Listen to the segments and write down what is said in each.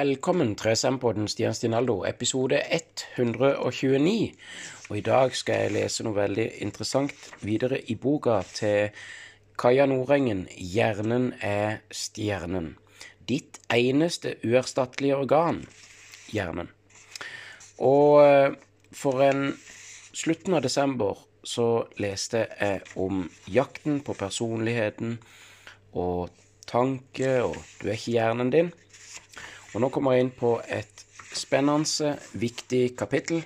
Velkommen til Sempodden Stian Stinaldo, episode 129. Og i dag skal jeg lese noe veldig interessant videre i boka til Kaja Nordengen, 'Hjernen er stjernen'. Ditt eneste uerstattelige organ, hjernen. Og eh, for en slutten av desember så leste jeg om jakten på personligheten og tanke og 'du er ikke hjernen din'. Og nå kommer jeg inn på et spennende, viktig kapittel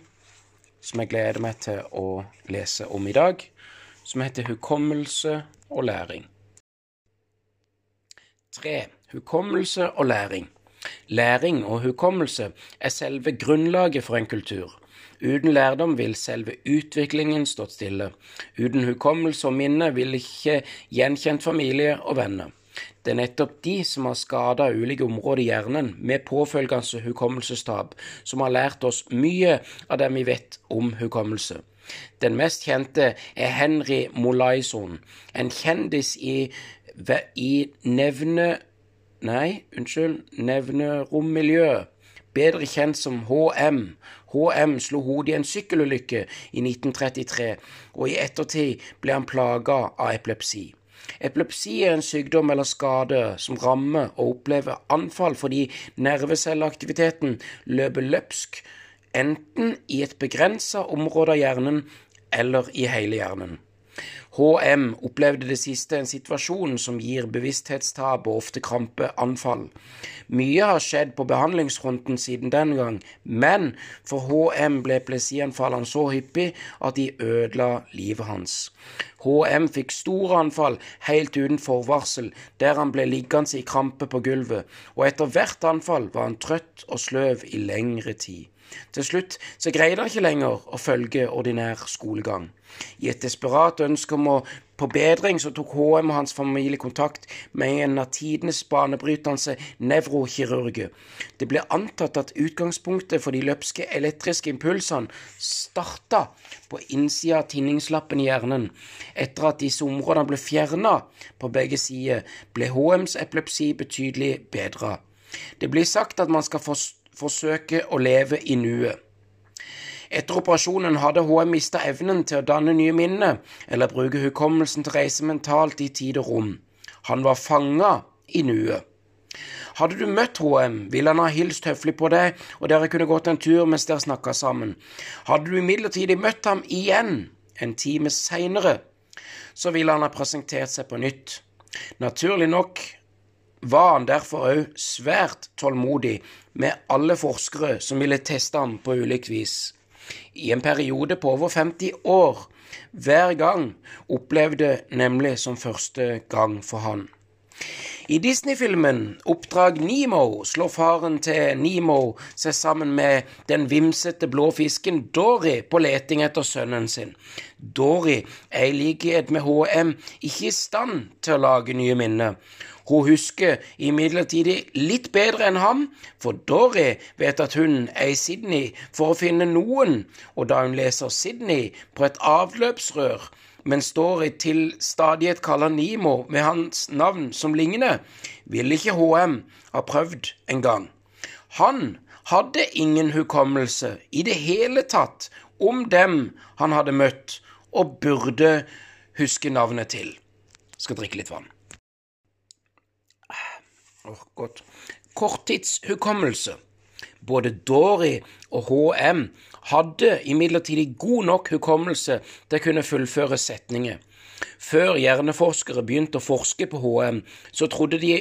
som jeg gleder meg til å lese om i dag, som heter Hukommelse og læring. 3. Hukommelse og læring. Læring og hukommelse er selve grunnlaget for en kultur. Uten lærdom vil selve utviklingen stått stille. Uten hukommelse og minne vil ikke gjenkjent familie og venner. Det er nettopp de som har skada ulike områder i hjernen med påfølgende hukommelsestap, som har lært oss mye av det vi vet om hukommelse. Den mest kjente er Henry Molaison, en kjendis i, i nevne... Nei, unnskyld, nevnerommiljøet, bedre kjent som HM. HM slo hodet i en sykkelulykke i 1933, og i ettertid ble han plaga av epilepsi. Epilepsi er en sykdom eller skade som rammer og opplever anfall fordi nervecelleaktiviteten løper løpsk, enten i et begrensa område av hjernen eller i hele hjernen. HM opplevde det siste en situasjon som gir bevissthetstap og ofte krampeanfall. Mye har skjedd på behandlingsfronten siden den gang, men for HM ble plesianfallene så hyppig at de ødela livet hans. HM fikk store anfall helt uten forvarsel, der han ble liggende i krampe på gulvet, og etter hvert anfall var han trøtt og sløv i lengre tid. Til slutt så greide han ikke lenger å følge ordinær skolegang. I et desperat ønske om å på bedring så tok HM og hans familie kontakt med en av tidenes banebrytende nevrokirurger. Det ble antatt at utgangspunktet for de løpske elektriske impulsene starta på innsida av tinningslappen i hjernen. Etter at disse områdene ble fjerna på begge sider, ble HMs epilepsi betydelig bedra. Det blir sagt at man skal forstå forsøke å leve i nuet. Etter operasjonen hadde HM mista evnen til å danne nye minner eller bruke hukommelsen til å reise mentalt i tid og rom. Han var fanga i nuet. Hadde du møtt HM, ville han ha hilst høflig på deg, og dere kunne gått en tur mens dere snakka sammen. Hadde du imidlertid møtt ham igjen, en time seinere, så ville han ha presentert seg på nytt. Naturlig nok var han derfor òg svært tålmodig med alle forskere som ville teste ham på ulikt vis. I en periode på over 50 år. Hver gang opplevde nemlig som første gang for han. I Disney-filmen Oppdrag Nemo slår faren til Nemo seg sammen med den vimsete blå fisken Dory på leting etter sønnen sin. Dory er i likhet med HM ikke i stand til å lage nye minner, hun husker imidlertid litt bedre enn ham, for Dory vet at hun er i Sydney for å finne noen, og da hun leser Sydney på et avløpsrør, men Dory til stadighet kaller Nimo med hans navn som lignende, vil ikke HM ha prøvd engang. Han hadde ingen hukommelse i det hele tatt om dem han hadde møtt, og burde huske navnet til. Skal drikke litt vann. Oh, godt. Korttidshukommelse. Både Dory og HM hadde imidlertid god nok hukommelse til å kunne fullføre setninger. Før hjerneforskere begynte å forske på HM, så trodde de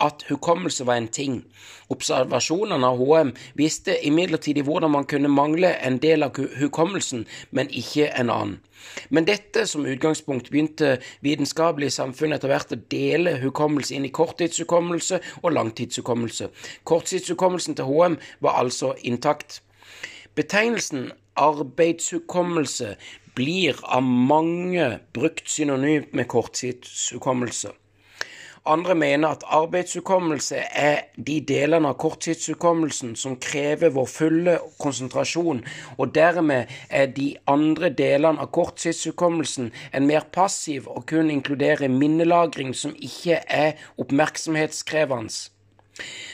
at hukommelse var en ting. Observasjonene av HM viste imidlertid hvordan man kunne mangle en del av hukommelsen, men ikke en annen. Men dette som utgangspunkt begynte vitenskapelige samfunn etter hvert å dele hukommelse inn i korttidshukommelse og langtidshukommelse. Korttidshukommelsen til HM var altså intakt. Betegnelsen arbeidshukommelse blir av mange brukt synonymt med korttidshukommelse. Andre mener at arbeidshukommelse er de delene av korttidshukommelsen som krever vår fulle konsentrasjon, og dermed er de andre delene av korttidshukommelsen en mer passiv og kun inkluderer minnelagring som ikke er oppmerksomhetskrevende.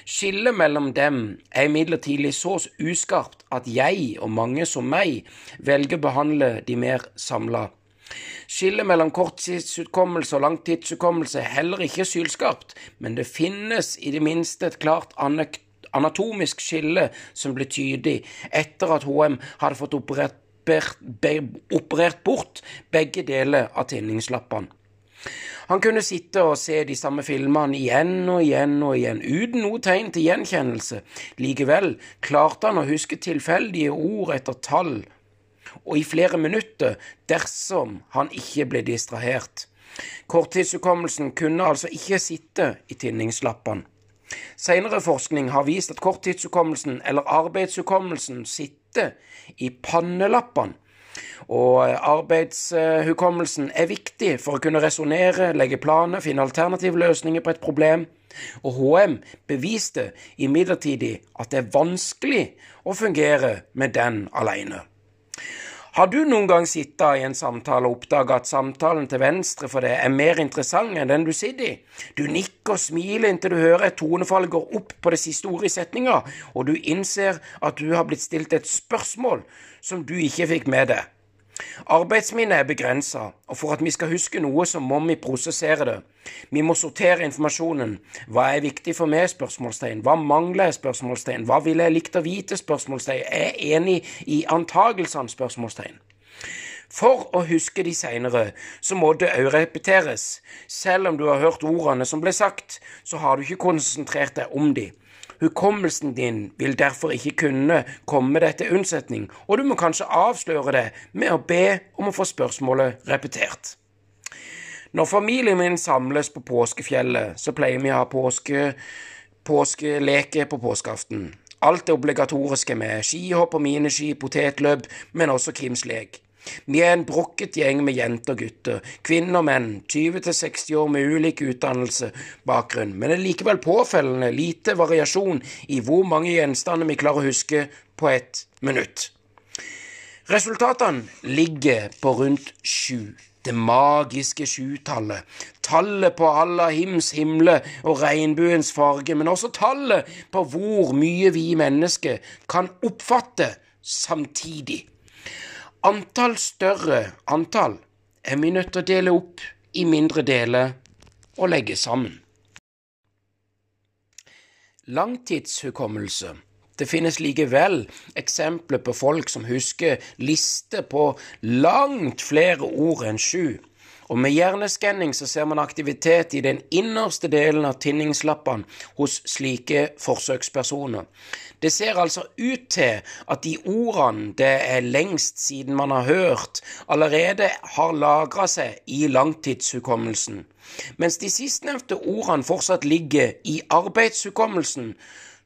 Skillet mellom dem er imidlertid så uskarpt at jeg, og mange som meg, velger å behandle de mer samla. Skillet mellom korttidshukommelse og langtidshukommelse er heller ikke sylskarpt, men det finnes i det minste et klart anatomisk skille som ble tydelig etter at HM hadde fått operert, operert bort begge deler av tinningslappene. Han kunne sitte og se de samme filmene igjen og igjen og igjen, uten noe tegn til gjenkjennelse. Likevel klarte han å huske tilfeldige ord etter tall, og i flere minutter dersom han ikke ble distrahert. Korttidshukommelsen kunne altså ikke sitte i tinningslappene. Senere forskning har vist at korttidshukommelsen, eller arbeidshukommelsen, sitter i pannelappene. Og arbeidshukommelsen er viktig for å kunne resonnere, legge planer, finne alternative løsninger på et problem. Og HM beviste imidlertid at det er vanskelig å fungere med den alene. Har du noen gang sittet i en samtale og oppdaga at samtalen til venstre for deg er mer interessant enn den du sitter i? Du nikker og smiler inntil du hører et tonefall går opp på det siste ordet i setninga, og du innser at du har blitt stilt et spørsmål som du ikke fikk med deg. Arbeidsminnet er begrensa, og for at vi skal huske noe, så må vi prosessere det. Vi må sortere informasjonen. Hva er viktig for meg? spørsmålstegn. Hva mangler jeg? spørsmålstegn. Hva ville jeg likt å vite? spørsmålstegn. Er enig i antagelsene? spørsmålstegn. For å huske de seinere, så må det òg repeteres. Selv om du har hørt ordene som ble sagt, så har du ikke konsentrert deg om de. Hukommelsen din vil derfor ikke kunne komme deg til unnsetning, og du må kanskje avsløre det med å be om å få spørsmålet repetert. Når familien min samles på påskefjellet, så pleier vi å ha påske, påskeleke på påskeaften. Alt det obligatoriske med skihopp og miniski, potetløp, men også Kims lek. Vi er en brokket gjeng med jenter og gutter, kvinner og menn, 20–60 år med ulik utdannelse, bakgrunn, men det er likevel påfellende lite variasjon i hvor mange gjenstander vi klarer å huske på ett minutt. Resultatene ligger på rundt sju. Det magiske sjutallet. Tallet på Allahims himle og regnbuens farge, men også tallet på hvor mye vi mennesker kan oppfatte samtidig. Antall større antall er vi nødt til å dele opp i mindre deler og legge sammen. Langtidshukommelse. Det finnes likevel eksempler på folk som husker lister på langt flere ord enn sju. Og med hjerneskanning så ser man aktivitet i den innerste delen av tinningslappene hos slike forsøkspersoner. Det ser altså ut til at de ordene det er lengst siden man har hørt, allerede har lagra seg i langtidshukommelsen, mens de sistnevnte ordene fortsatt ligger i arbeidshukommelsen,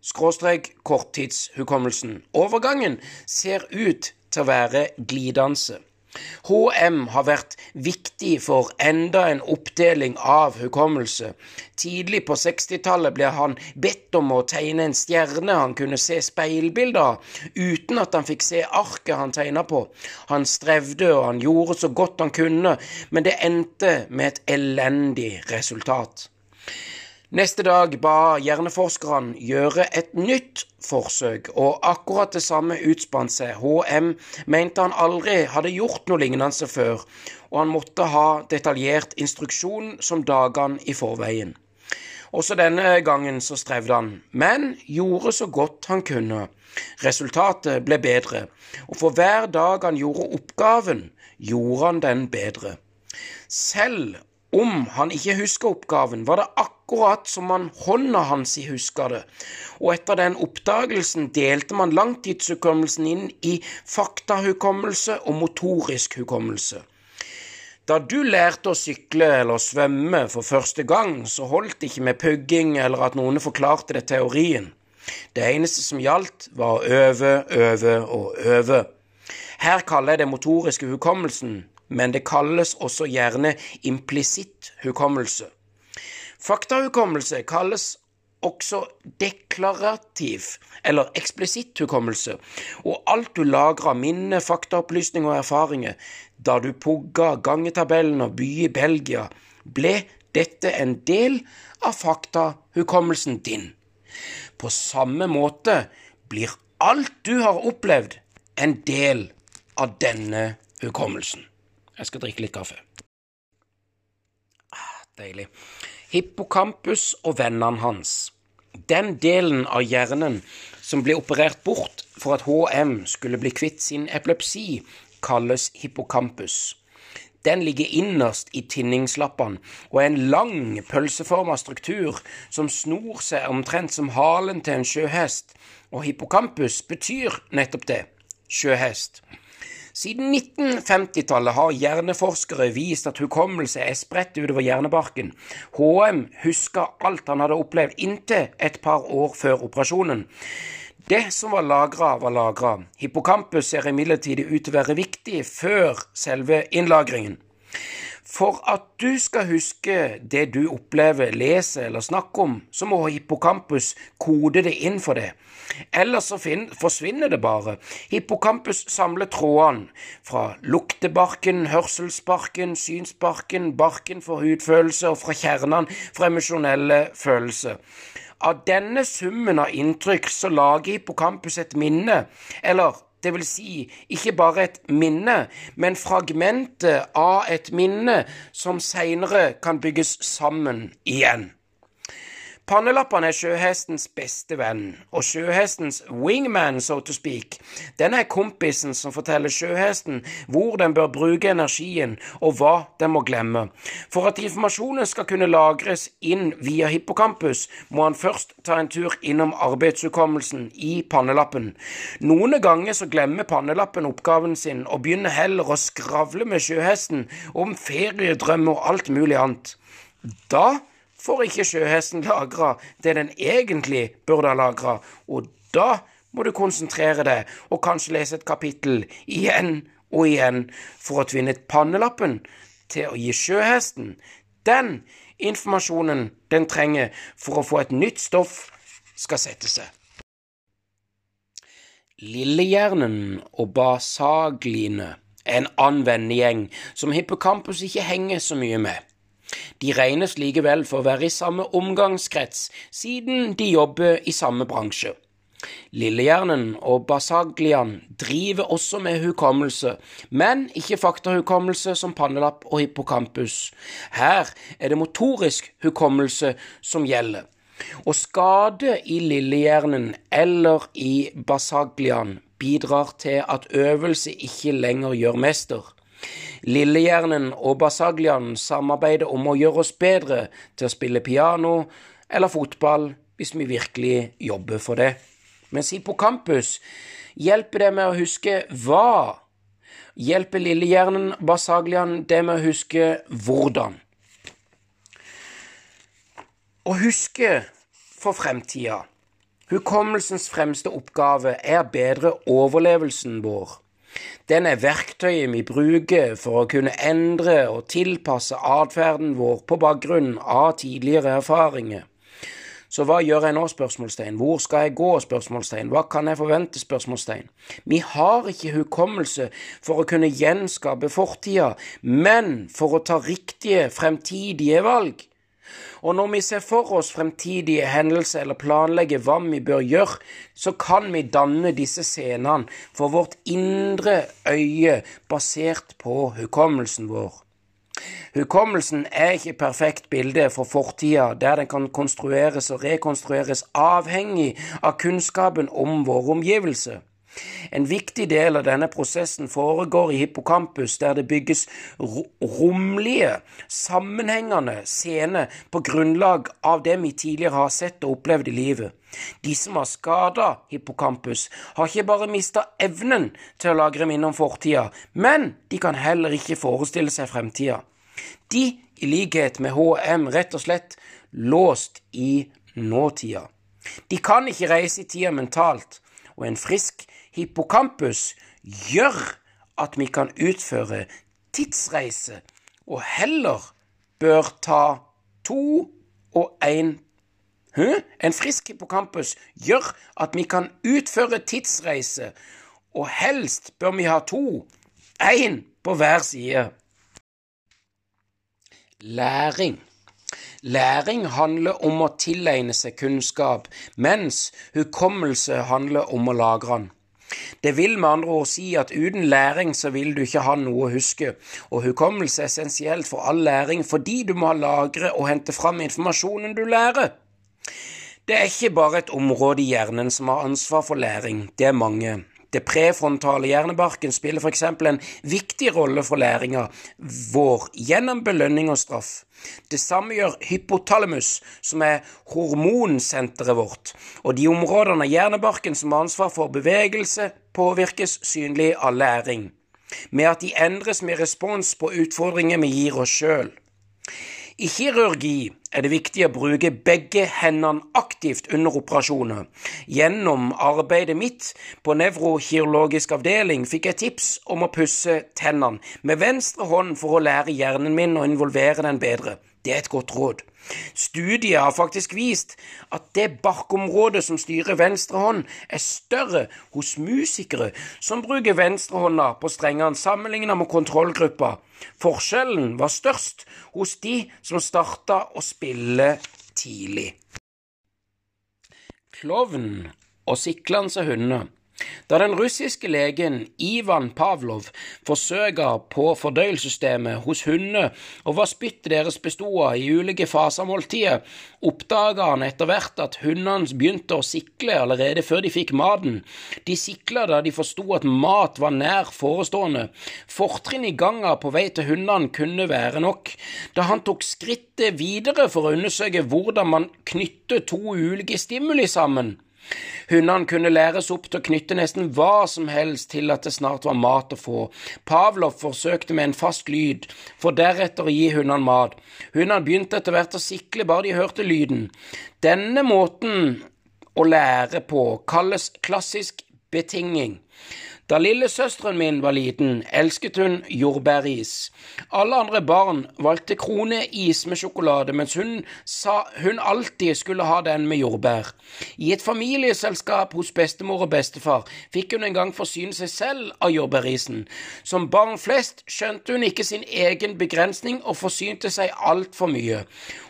skråstrek korttidshukommelsen. Overgangen ser ut til å være glidende. HM har vært viktig for enda en oppdeling av hukommelse. Tidlig på 60-tallet ble han bedt om å tegne en stjerne han kunne se speilbilder av, uten at han fikk se arket han tegna på. Han strevde og han gjorde så godt han kunne, men det endte med et elendig resultat. Neste dag ba hjerneforskerne gjøre et nytt forsøk, og akkurat det samme utspant seg. HM mente han aldri hadde gjort noe lignende før, og han måtte ha detaljert instruksjon som dagene i forveien. Også denne gangen så strevde han, men gjorde så godt han kunne. Resultatet ble bedre, og for hver dag han gjorde oppgaven, gjorde han den bedre. Selv om han ikke husker oppgaven, var det akkurat som man hånda hans huska det, og etter den oppdagelsen delte man langtidshukommelsen inn i faktahukommelse og motorisk hukommelse. Da du lærte å sykle eller svømme for første gang, så holdt det ikke med pugging eller at noen forklarte det teorien. Det eneste som gjaldt, var å øve, øve og øve. Her kaller jeg det motoriske hukommelsen men det kalles også gjerne implisitt hukommelse. Faktahukommelse kalles også deklarativ eller eksplisitt hukommelse, og alt du lagrer av minne, faktaopplysninger og erfaringer da du pugga gangetabellen og by i Belgia, ble dette en del av faktahukommelsen din. På samme måte blir alt du har opplevd, en del av denne hukommelsen. Jeg skal drikke litt kaffe. Ah, deilig. Hippocampus og vennene hans. Den delen av hjernen som ble operert bort for at HM skulle bli kvitt sin epilepsi, kalles hippocampus. Den ligger innerst i tinningslappene og er en lang, pølseforma struktur som snor seg omtrent som halen til en sjøhest, og hippocampus betyr nettopp det sjøhest. Siden 1950-tallet har hjerneforskere vist at hukommelse er spredt utover hjernebarken. HM huska alt han hadde opplevd inntil et par år før operasjonen. Det som var lagra, var lagra. Hippocampus ser imidlertid ut til å være viktig før selve innlagringen. For at du skal huske det du opplever, leser eller snakker om, så må hippocampus kode det inn for det. Ellers så forsvinner det bare. Hippocampus samler trådene fra luktebarken, hørselsbarken, synsbarken, barken for hudfølelse og fra kjernene for emosjonelle følelser. Av denne summen av inntrykk så lager hippocampus et minne, eller det vil si ikke bare et minne, men fragmentet av et minne som seinere kan bygges sammen igjen. Pannelappene er sjøhestens beste venn, og sjøhestens wingman, so to speak, den er kompisen som forteller sjøhesten hvor den bør bruke energien, og hva den må glemme. For at informasjonen skal kunne lagres inn via hippocampus, må han først ta en tur innom arbeidshukommelsen i pannelappen. Noen ganger så glemmer pannelappen oppgaven sin, og begynner heller å skravle med sjøhesten om feriedrømmer og alt mulig annet. Da får ikke sjøhesten lagra det den egentlig burde ha lagra, og da må du konsentrere deg og kanskje lese et kapittel igjen og igjen for å tvinne pannelappen til å gi sjøhesten den informasjonen den trenger for å få et nytt stoff skal sette seg. Lillehjernen og basagliene er en annen gjeng som hippocampus ikke henger så mye med. De regnes likevel for å være i samme omgangskrets, siden de jobber i samme bransje. Lillehjernen og basaglian driver også med hukommelse, men ikke faktahukommelse som pannelapp og hippocampus. Her er det motorisk hukommelse som gjelder. Og skade i lillehjernen eller i basaglian bidrar til at øvelse ikke lenger gjør mester. Lillehjernen og Basaglian samarbeider om å gjøre oss bedre til å spille piano eller fotball hvis vi virkelig jobber for det. Mens Hippocampus hjelper det med å huske hva. Hjelper lillehjernen Basaglian det med å huske hvordan. Å huske for fremtida. Hukommelsens fremste oppgave er bedre overlevelsen vår. Den er verktøyet vi bruker for å kunne endre og tilpasse atferden vår på bakgrunn av tidligere erfaringer. Så hva gjør jeg nå? spørsmålstegn. Hvor skal jeg gå? spørsmålstegn. Hva kan jeg forvente? spørsmålstegn. Vi har ikke hukommelse for å kunne gjenskape fortida, men for å ta riktige fremtidige valg. Og når vi ser for oss fremtidige hendelser eller planlegger hva vi bør gjøre, så kan vi danne disse scenene for vårt indre øye basert på hukommelsen vår. Hukommelsen er ikke et perfekt bilde for fortida, der den kan konstrueres og rekonstrueres avhengig av kunnskapen om våre omgivelser. En viktig del av denne prosessen foregår i hippocampus, der det bygges romlige, sammenhengende scener på grunnlag av det vi tidligere har sett og opplevd i livet. De som har skada hippocampus, har ikke bare mista evnen til å lagre minner om fortida, men de kan heller ikke forestille seg fremtida. De, i likhet med HM, rett og slett låst i nåtida. De kan ikke reise i tida mentalt, og en frisk hippocampus gjør at vi kan utføre tidsreise, og heller bør ta to og én En frisk hippocampus gjør at vi kan utføre tidsreise, og helst bør vi ha to, én på hver side. Læring. Læring handler om å tilegne seg kunnskap, mens hukommelse handler om å lagre den. Det vil med andre ord si at uten læring så vil du ikke ha noe å huske, og hukommelse er essensielt for all læring fordi du må ha lagre og hente fram informasjonen du lærer. Det er ikke bare et område i hjernen som har ansvar for læring, det er mange. Det prefrontale hjernebarken spiller f.eks. en viktig rolle for læringa vår gjennom belønning og straff. Det samme gjør hypotalamus, som er hormonsenteret vårt, og de områdene av hjernebarken som har ansvar for bevegelse, påvirkes synlig av læring, med at de endres med respons på utfordringer vi gir oss sjøl. I kirurgi er det viktig å bruke begge hendene aktivt under operasjoner. Gjennom arbeidet mitt på nevrokirurgisk avdeling fikk jeg tips om å pusse tennene med venstre hånd for å lære hjernen min å involvere den bedre. Det er et godt råd. Studiet har faktisk vist at det barkområdet som styrer venstre hånd, er større hos musikere som bruker venstrehånda på strengene sammenlignet med kontrollgruppa. Forskjellen var størst hos de som starta å spille tidlig. Klovn og siklende hunder da den russiske legen Ivan Pavlov forsøka på fordøyelsessystemet hos hunder og hva spyttet deres bestod av i ulike faser av måltidet, oppdaga han etter hvert at hundene begynte å sikle allerede før de fikk maten. De sikla da de forsto at mat var nær forestående. Fortrinn i ganga på vei til hundene kunne være nok. Da han tok skrittet videre for å undersøke hvordan man knytter to ulike stimuli sammen, Hundene kunne læres opp til å knytte nesten hva som helst til at det snart var mat å få. Pavlov forsøkte med en fast lyd, for deretter å gi hundene mat. Hundene begynte etter hvert å sikle bare de hørte lyden. Denne måten å lære på kalles klassisk betinging. Da lillesøsteren min var liten, elsket hun jordbæris. Alle andre barn valgte kroneis med sjokolade, mens hun sa hun alltid skulle ha den med jordbær. I et familieselskap hos bestemor og bestefar fikk hun en gang forsyne seg selv av jordbærisen. Som barn flest skjønte hun ikke sin egen begrensning og forsynte seg altfor mye.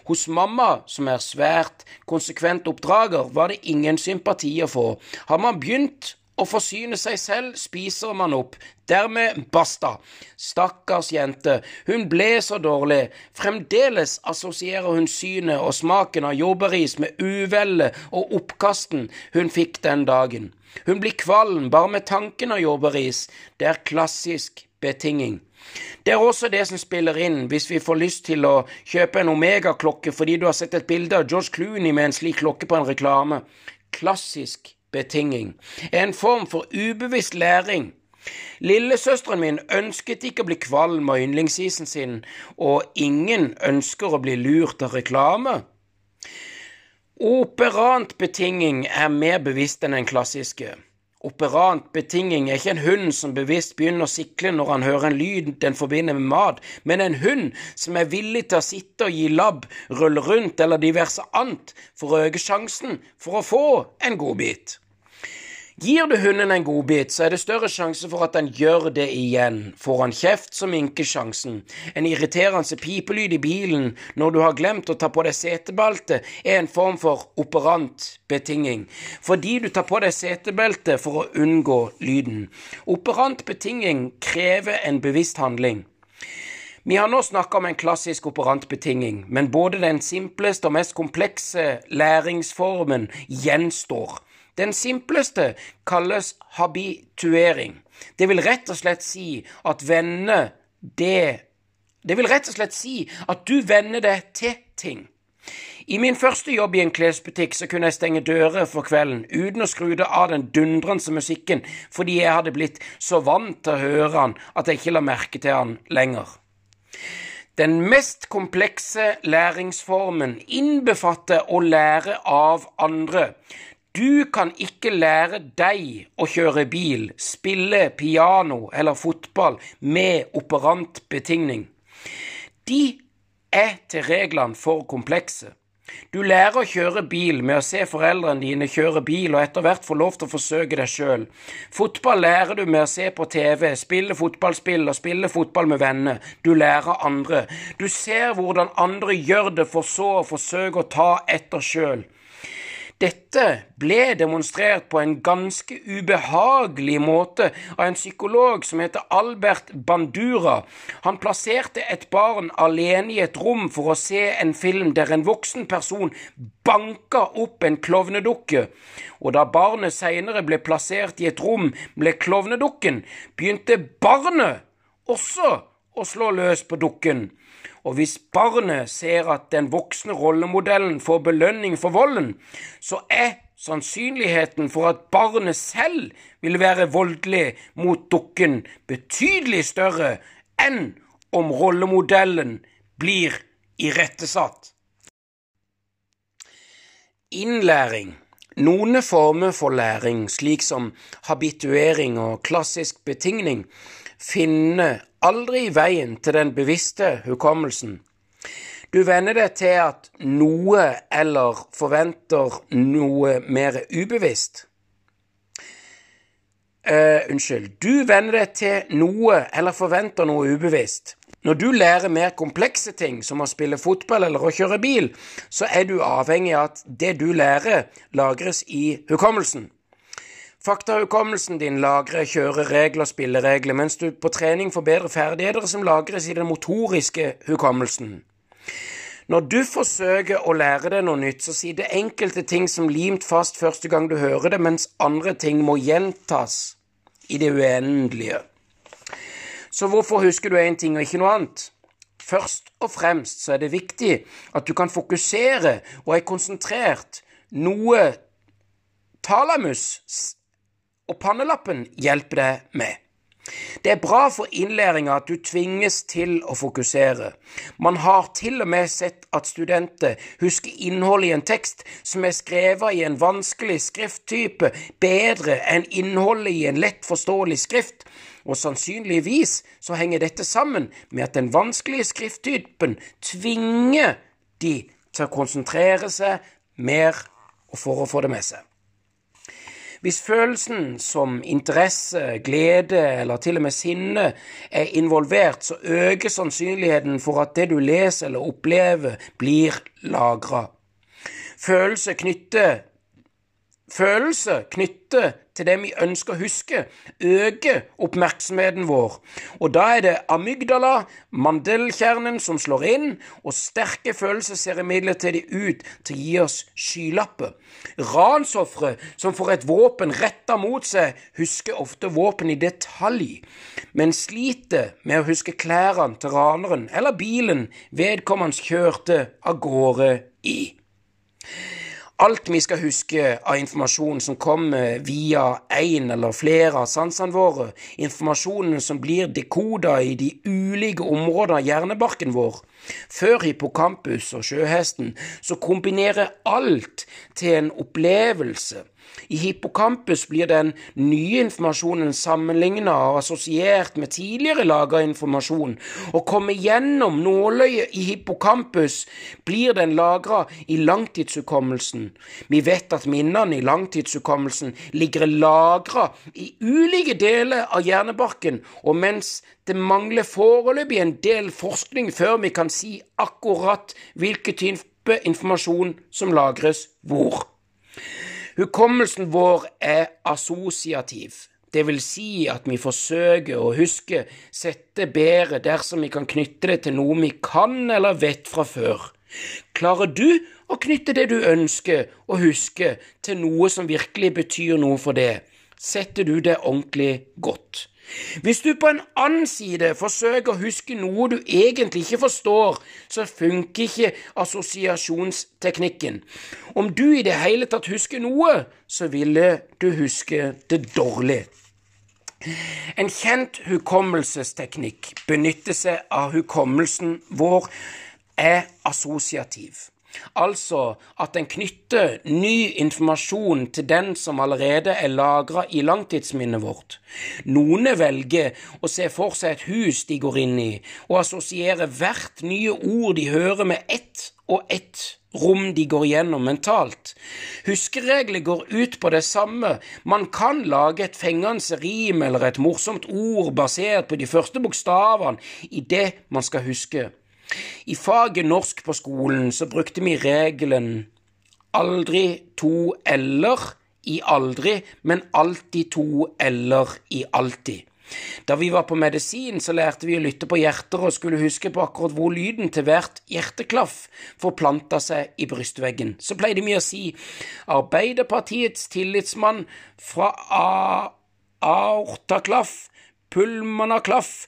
Hos mamma, som er svært konsekvent oppdrager, var det ingen sympati å få. Har man begynt å forsyne seg selv spiser man opp. Dermed basta. Stakkars jente, hun ble så dårlig. Fremdeles assosierer hun synet og smaken av jordbærris med uvellet og oppkasten hun fikk den dagen. Hun blir kvalm bare med tanken av jordbærris. Det er klassisk betinging. Det er også det som spiller inn hvis vi får lyst til å kjøpe en Omega-klokke fordi du har sett et bilde av George Clooney med en slik klokke på en reklame. Klassisk betinging, en form for ubevisst læring. Lillesøsteren min ønsket ikke å bli kvalm av yndlingsisen sin, og ingen ønsker å bli lurt av reklame. Operant betinging er mer bevisst enn den klassiske. Operant betinging er ikke en hund som bevisst begynner å sikle når han hører en lyd den forbinder med mat, men en hund som er villig til å sitte og gi labb, rulle rundt eller diverse annet for å øke sjansen for å få en godbit. Gir du hunden en godbit, så er det større sjanse for at den gjør det igjen. Får han kjeft, så minker sjansen. En irriterende pipelyd i bilen når du har glemt å ta på deg setebelte, er en form for operant betinging, fordi du tar på deg setebelte for å unngå lyden. Operant betinging krever en bevisst handling. Vi har nå snakka om en klassisk operantbetinging, men både den simpleste og mest komplekse læringsformen gjenstår. Den simpleste kalles habituering. Det vil rett og slett si at vende det Det vil rett og slett si at du venner deg til ting. I min første jobb i en klesbutikk så kunne jeg stenge dører for kvelden uten å skru av den dundrende musikken fordi jeg hadde blitt så vant til å høre han at jeg ikke la merke til han lenger. Den mest komplekse læringsformen innbefatter å lære av andre. Du kan ikke lære deg å kjøre bil, spille piano eller fotball med operant betingning. De er til reglene for komplekse. Du lærer å kjøre bil med å se foreldrene dine kjøre bil og etter hvert få lov til å forsøke deg sjøl. Fotball lærer du med å se på TV, spille fotballspill og spille fotball med venner. Du lærer andre. Du ser hvordan andre gjør det, for så å forsøke å ta etter sjøl. Dette ble demonstrert på en ganske ubehagelig måte av en psykolog som heter Albert Bandura. Han plasserte et barn alene i et rom for å se en film der en voksen person banka opp en klovnedukke, og da barnet seinere ble plassert i et rom med klovnedukken, begynte barnet også å slår løs på dukken. Og hvis barnet ser at den voksne rollemodellen får belønning for volden, så er sannsynligheten for at barnet selv vil være voldelig mot dukken, betydelig større enn om rollemodellen blir irettesatt. Innlæring. Noen former for læring, slik som habituering og klassisk betingning, finner aldri i veien til den bevisste hukommelsen. Du venner deg til at noe eller forventer noe mer ubevisst. Uh, unnskyld. Du venner deg til noe eller forventer noe ubevisst. Når du lærer mer komplekse ting, som å spille fotball eller å kjøre bil, så er du avhengig av at det du lærer, lagres i hukommelsen. Faktahukommelsen din lagrer kjøreregler spilleregler, mens du på trening får bedre ferdigheter som lagres i den motoriske hukommelsen. Når du forsøker å lære deg noe nytt, så sier det enkelte ting som limt fast første gang du hører det, mens andre ting må gjentas i det uendelige. Så hvorfor husker du én ting og ikke noe annet? Først og fremst så er det viktig at du kan fokusere og er konsentrert, noe talamus og pannelappen hjelper deg med. Det er bra for innlæringa at du tvinges til å fokusere. Man har til og med sett at studenter husker innholdet i en tekst som er skrevet i en vanskelig skrifttype, bedre enn innholdet i en lett forståelig skrift, og sannsynligvis så henger dette sammen med at den vanskelige skrifttypen tvinger de til å konsentrere seg mer for å få det med seg. Hvis følelsen som interesse, glede eller til og med sinne er involvert, så øker sannsynligheten for at det du leser eller opplever, blir lagra. Følelse knytter Følelse knyttet til det vi ønsker å huske, øker oppmerksomheten vår, og da er det amygdala, mandelkjernen, som slår inn, og sterke følelser ser imidlertid ut til å gi oss skylapper. Ransofre som får et våpen retta mot seg, husker ofte våpen i detalj, men sliter med å huske klærne til raneren eller bilen vedkommende kjørte av gårde i. Alt vi skal huske av informasjon som kommer via én eller flere av sansene våre, informasjonen som blir dekoda i de ulike områdene av hjernebarken vår, før hippocampus og sjøhesten, så kombinerer alt til en opplevelse i hippocampus blir den nye informasjonen sammenlignet og assosiert med tidligere laga informasjon, Å komme gjennom nåløyet i hippocampus, blir den lagra i langtidshukommelsen. Vi vet at minnene i langtidshukommelsen ligger lagra i ulike deler av hjernebarken, og mens det mangler foreløpig en del forskning før vi kan si akkurat hvilken type informasjon som lagres hvor. Hukommelsen vår er assosiativ. Det vil si at vi forsøker å huske sette bedre dersom vi kan knytte det til noe vi kan eller vet fra før. Klarer du å knytte det du ønsker å huske til noe som virkelig betyr noe for det, setter du det ordentlig godt. Hvis du på en annen side forsøker å huske noe du egentlig ikke forstår, så funker ikke assosiasjonsteknikken. Om du i det hele tatt husker noe, så ville du huske det dårlig. En kjent hukommelsesteknikk benytter seg av hukommelsen vår, er assosiativ. Altså at en knytter ny informasjon til den som allerede er lagra i langtidsminnet vårt. Noen velger å se for seg et hus de går inn i, og assosierer hvert nye ord de hører med ett og ett rom de går gjennom mentalt. Huskeregler går ut på det samme. Man kan lage et fengende rim eller et morsomt ord basert på de første bokstavene i det man skal huske. I faget norsk på skolen så brukte vi regelen aldri to eller i aldri, men alltid to eller i alltid. Da vi var på medisin, så lærte vi å lytte på hjerter og skulle huske på akkurat hvor lyden til hvert hjerteklaff forplanta seg i brystveggen. Så pleide vi å si Arbeiderpartiets tillitsmann fra aortaklaff, pulmanaklaff,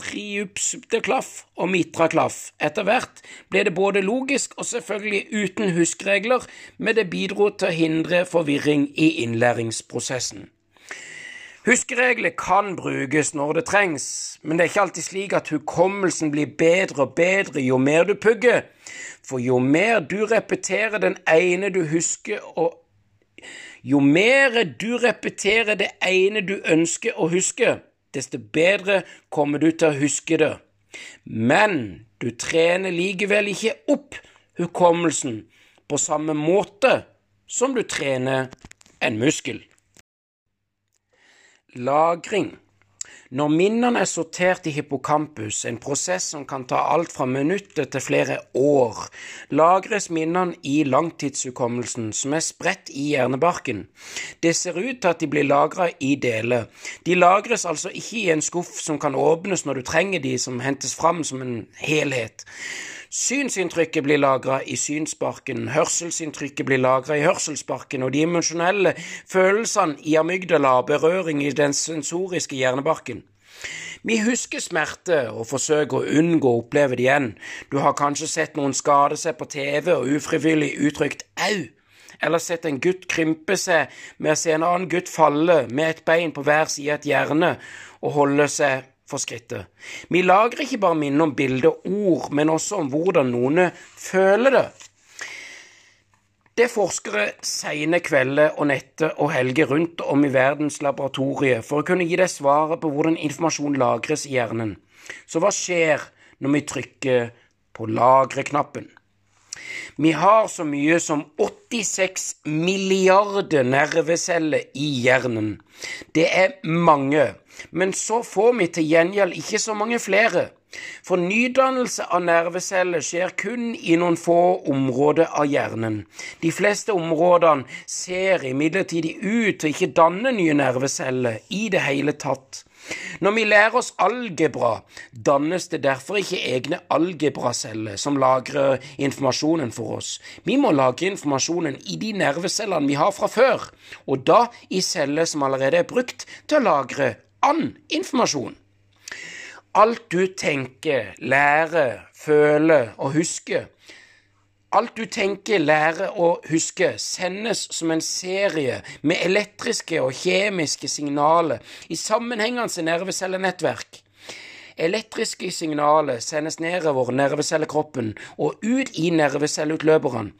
triupsklaff og mitraklaff. Etter hvert ble det både logisk og selvfølgelig uten huskregler, men det bidro til å hindre forvirring i innlæringsprosessen. Huskeregler kan brukes når det trengs, men det er ikke alltid slik at hukommelsen blir bedre og bedre jo mer du pugger, for jo mer du repeterer den ene du husker og jo mer du repeterer det ene du ønsker å huske, desto bedre kommer du til å huske det. Men du trener likevel ikke opp hukommelsen på samme måte som du trener en muskel. Lagring når minnene er sortert i hippocampus, en prosess som kan ta alt fra minutter til flere år, lagres minnene i langtidshukommelsen, som er spredt i hjernebarken. Det ser ut til at de blir lagra i deler. De lagres altså ikke i en skuff som kan åpnes når du trenger de, som hentes fram som en helhet. Synsinntrykket blir lagra i synsparken, hørselsinntrykket blir lagra i hørselsparken, og de emosjonelle følelsene i amygdala og berøring i den sensoriske hjernebarken. Vi husker smerte og forsøker å unngå å oppleve det igjen. Du har kanskje sett noen skade seg på TV og ufrivillig uttrykt au, eller sett en gutt krympe seg med å se en annen gutt falle med et bein på hver side av et hjerne og holde seg for skrittet. Vi lager ikke bare minner om bilder og ord, men også om hvordan noen føler det. Det er forskere sene kvelder og netter og helger rundt om i verdens laboratorier for å kunne gi deg svaret på hvordan informasjon lagres i hjernen. Så hva skjer når vi trykker på lagre-knappen? Vi har så mye som 86 milliarder nerveceller i hjernen. Det er mange, men så får vi til gjengjeld ikke så mange flere. For nydannelse av nerveceller skjer kun i noen få områder av hjernen. De fleste områdene ser imidlertid ut til ikke danne nye nerveceller i det hele tatt. Når vi lærer oss algebra, dannes det derfor ikke egne algebraceller som lagrer informasjonen for oss. Vi må lagre informasjonen i de nervecellene vi har fra før, og da i celler som allerede er brukt til å lagre annen informasjon. Alt du tenker, lærer, føler og husker, Alt du tenker, lærer og husker, sendes som en serie med elektriske og kjemiske signaler i sammenhengende nervecellenettverk. Elektriske signaler sendes nedover nervecellekroppen og ut i nervecelleutløperne.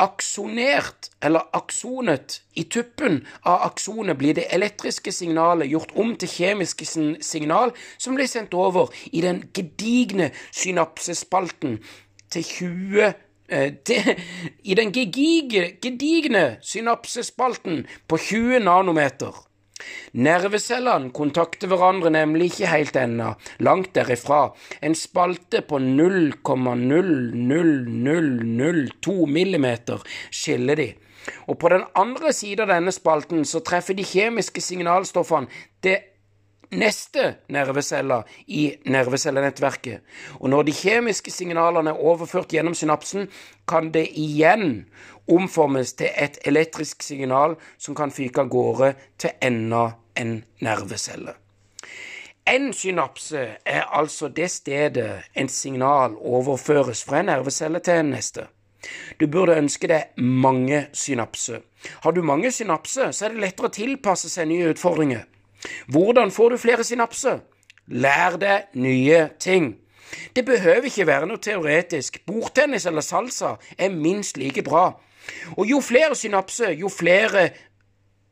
Aksonert, eller aksonet, i tuppen av aksonet blir det elektriske signalet gjort om til kjemiske signal som blir sendt over i den gedigne synapsespalten til 20 Eh, det, i den gedigne synapsespalten på 20 nanometer. Nervecellene kontakter hverandre nemlig ikke helt ennå, langt derifra. En spalte på 0,00002 millimeter skiller de. Og på den andre siden av denne spalten så treffer de kjemiske signalstoffene det neste nerveceller i nervecellenettverket. Og når de kjemiske signalene er overført gjennom synapsen, kan det igjen omformes til et elektrisk signal som kan fyke av gårde til enda en nervecelle. En synapse er altså det stedet en signal overføres fra en nervecelle til en neste. Du burde ønske deg mange synapser. Har du mange synapser, så er det lettere å tilpasse seg nye utfordringer. Hvordan får du flere synapser? Lær deg nye ting. Det behøver ikke være noe teoretisk. Bordtennis eller salsa er minst like bra. Og jo flere synapser, jo flere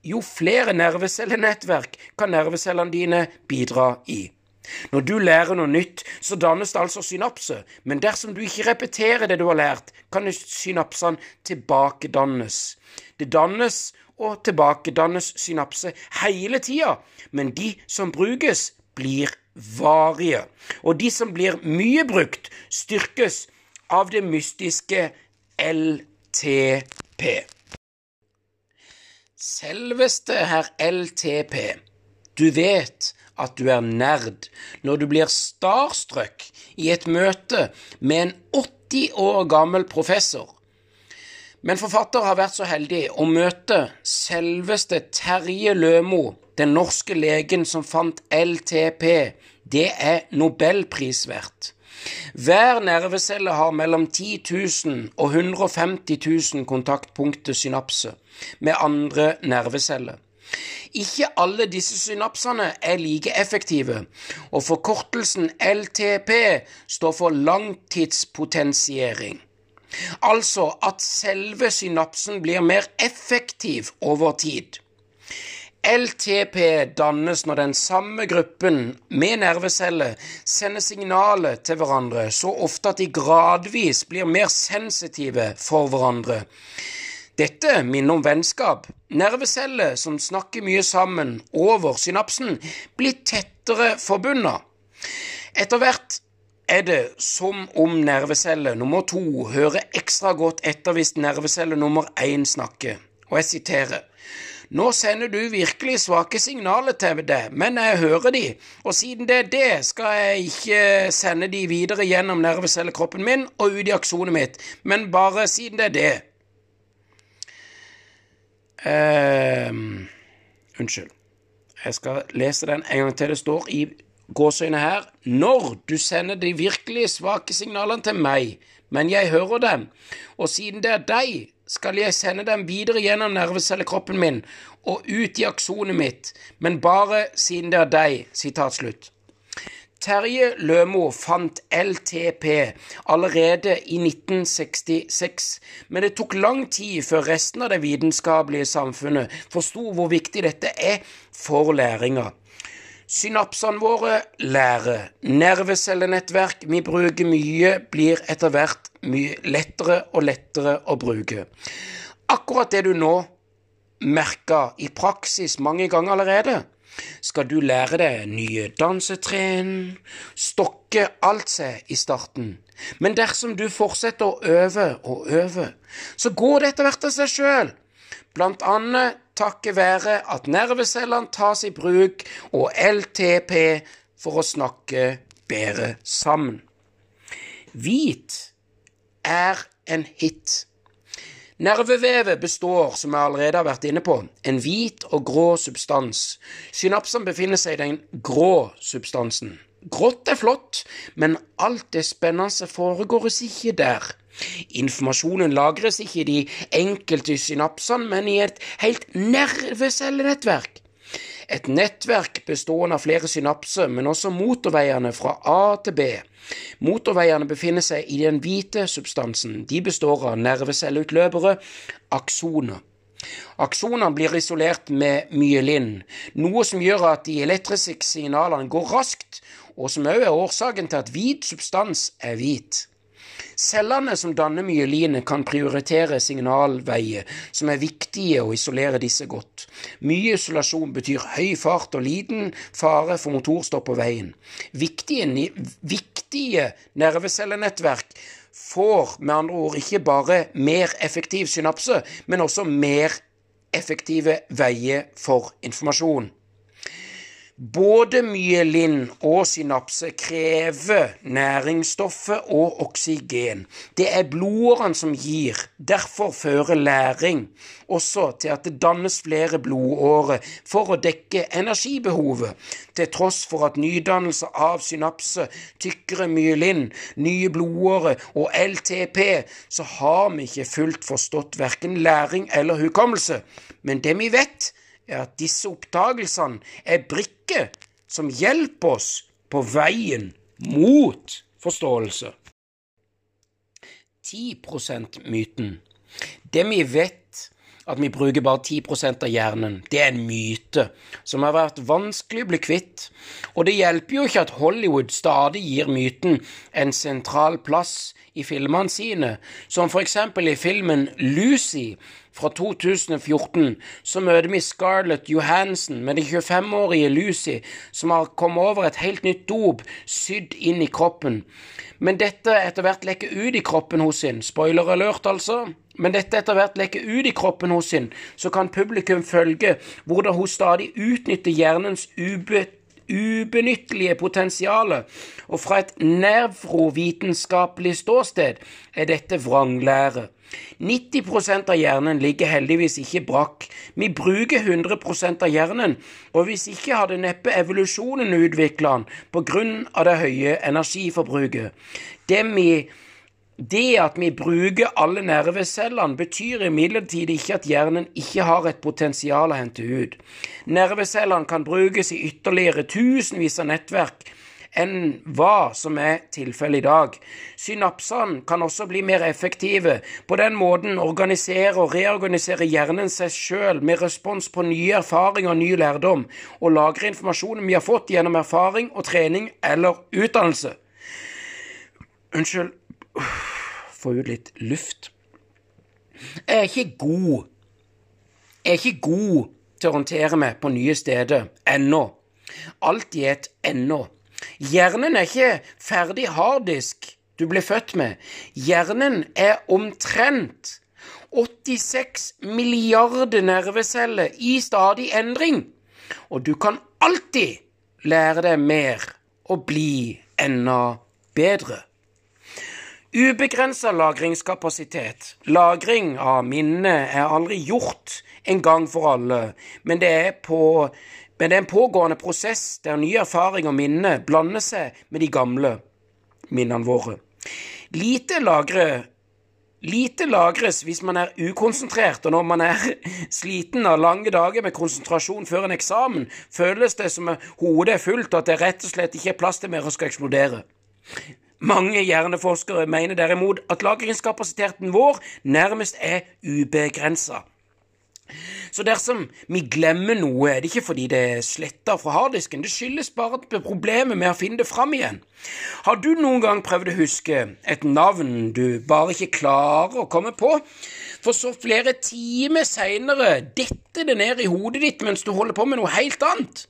jo flere nervecellenettverk kan nervecellene dine bidra i. Når du lærer noe nytt, så dannes det altså synapse, men dersom du ikke repeterer det du har lært, kan synapsene tilbakedannes. Det dannes og tilbakedannes synapse hele tida, men de som brukes, blir varige. Og de som blir mye brukt, styrkes av det mystiske LTP. Selveste herr LTP, du vet at du er nerd når du blir starstruck i et møte med en 80 år gammel professor. Men forfatter har vært så heldig å møte selveste Terje Lømo, den norske legen som fant LTP. Det er nobelprisverdt. Hver nervecelle har mellom 10 000 og 150 000 kontaktpunkter synapse med andre nerveceller. Ikke alle disse synapsene er like effektive, og forkortelsen LTP står for langtidspotensiering. Altså at selve synapsen blir mer effektiv over tid. LTP dannes når den samme gruppen med nerveceller sender signaler til hverandre så ofte at de gradvis blir mer sensitive for hverandre. Dette minner om vennskap. Nerveceller som snakker mye sammen over synapsen, blir tettere forbundet. Etter hvert er det som om nervecelle nummer to hører ekstra godt etter hvis nervecelle nummer én snakker. Og jeg siterer. Nå sender du virkelig svake signaler til det, men jeg hører de, og siden det er det, skal jeg ikke sende de videre gjennom nervecellekroppen min og ut i aksjonet mitt, men bare siden det er det. Uh, unnskyld. Jeg skal lese den en gang til. Det står i gåseøyne her Når du sender de virkelig svake signalene til meg, men jeg hører dem, og siden det er deg, skal jeg sende dem videre gjennom nervecellekroppen min og ut i aksonet mitt, men bare siden det er deg. Sitat slutt. Terje Lømo fant LTP allerede i 1966, men det tok lang tid før resten av det vitenskapelige samfunnet forsto hvor viktig dette er for læringa. Synapsene våre lærer. Nervecellenettverk vi bruker mye, blir etter hvert mye lettere og lettere å bruke. Akkurat det du nå merker i praksis mange ganger allerede skal du lære deg nye dansetrinn, stokke alt seg i starten. Men dersom du fortsetter å øve og øve, så går det etter hvert av seg sjøl. Blant annet takket være at nervecellene tas i bruk og LTP for å snakke bedre sammen. Hvit er en hit. Nervevevet består, som jeg allerede har vært inne på, en hvit og grå substans. Synapsene befinner seg i den grå substansen. Grått er flott, men alt det spennende foregår ikke der. Informasjonen lagres ikke i de enkelte synapsene, men i et helt nervecellenettverk. Et nettverk bestående av flere synapser, men også motorveiene fra A til B. Motorveiene befinner seg i den hvite substansen. De består av nervecelleutløpere, aksoner. Aksonene blir isolert med myelin, noe som gjør at de elektriske signalene går raskt, og som også er årsaken til at hvit substans er hvit. Cellene som danner myelinet, kan prioritere signalveier som er viktige å isolere disse godt. Mye isolasjon betyr høy fart og liten fare for motorstopp på veien. Viktige, viktige nervecellenettverk får med andre ord ikke bare mer effektiv synapse, men også mer effektive veier for informasjon. Både myelin og synapse krever næringsstoffet og oksygen. Det er blodårene som gir. Derfor fører læring også til at det dannes flere blodårer for å dekke energibehovet. Til tross for at nydannelse av synapse, tykkere myelin, nye blodårer og LTP, så har vi ikke fullt forstått verken læring eller hukommelse. Men det vi vet, er at disse oppdagelsene er brikker som hjelper oss på veien mot forståelse. 10 %-myten. Det vi vet at vi bruker bare 10% av hjernen. Det er en myte som har vært vanskelig å bli kvitt. Og det hjelper jo ikke at Hollywood stadig gir myten en sentral plass i filmene sine, som for eksempel i filmen Lucy fra 2014 så møter vi Scarlett Johansen med den 25-årige Lucy, som har kommet over et helt nytt dop sydd inn i kroppen. Men dette etter hvert lekker ut i kroppen hos sin. Spoiler alert, altså. Men dette etter hvert lekker ut i kroppen hos sin, så kan publikum følge hvordan hun stadig utnytter hjernens ubet ubenyttelige potensialet, og fra et nervrovitenskapelig ståsted er dette vranglære. 90% av hjernen ligger heldigvis ikke brakk. Vi bruker 100% av hjernen, og hvis ikke hadde neppe evolusjonen utvikla den på grunn av det høye energiforbruket. Det vi det at vi bruker alle nervecellene, betyr imidlertid ikke at hjernen ikke har et potensial å hente ut. Nervecellene kan brukes i ytterligere tusenvis av nettverk enn hva som er tilfellet i dag. Synapsene kan også bli mer effektive. På den måten organisere og reorganisere hjernen seg sjøl med respons på nye erfaringer og ny lærdom, og lagre informasjonen vi har fått gjennom erfaring og trening eller utdannelse. Unnskyld få ut litt luft. Jeg er ikke god Jeg er ikke god til å håndtere meg på nye steder ennå. i et ennå. Hjernen er ikke ferdig harddisk du ble født med. Hjernen er omtrent 86 milliarder nerveceller i stadig endring. Og du kan alltid lære deg mer og bli enda bedre. Ubegrensa lagringskapasitet. Lagring av minnet er aldri gjort en gang for alle, men det er på men det er en pågående prosess der ny erfaring og minne blander seg med de gamle minnene våre. Lite, lagre, lite lagres hvis man er ukonsentrert, og når man er sliten av lange dager med konsentrasjon før en eksamen, føles det som hodet er fullt, og at det rett og slett ikke er plass til mer og skal eksplodere. Mange hjerneforskere mener derimot at lagringskapasiteten vår nærmest er ubegrensa. Så dersom vi glemmer noe, er det ikke fordi det er sletta fra harddisken, det skyldes bare problemet med å finne det fram igjen. Har du noen gang prøvd å huske et navn du bare ikke klarer å komme på, for så flere timer seinere detter det ned i hodet ditt mens du holder på med noe helt annet?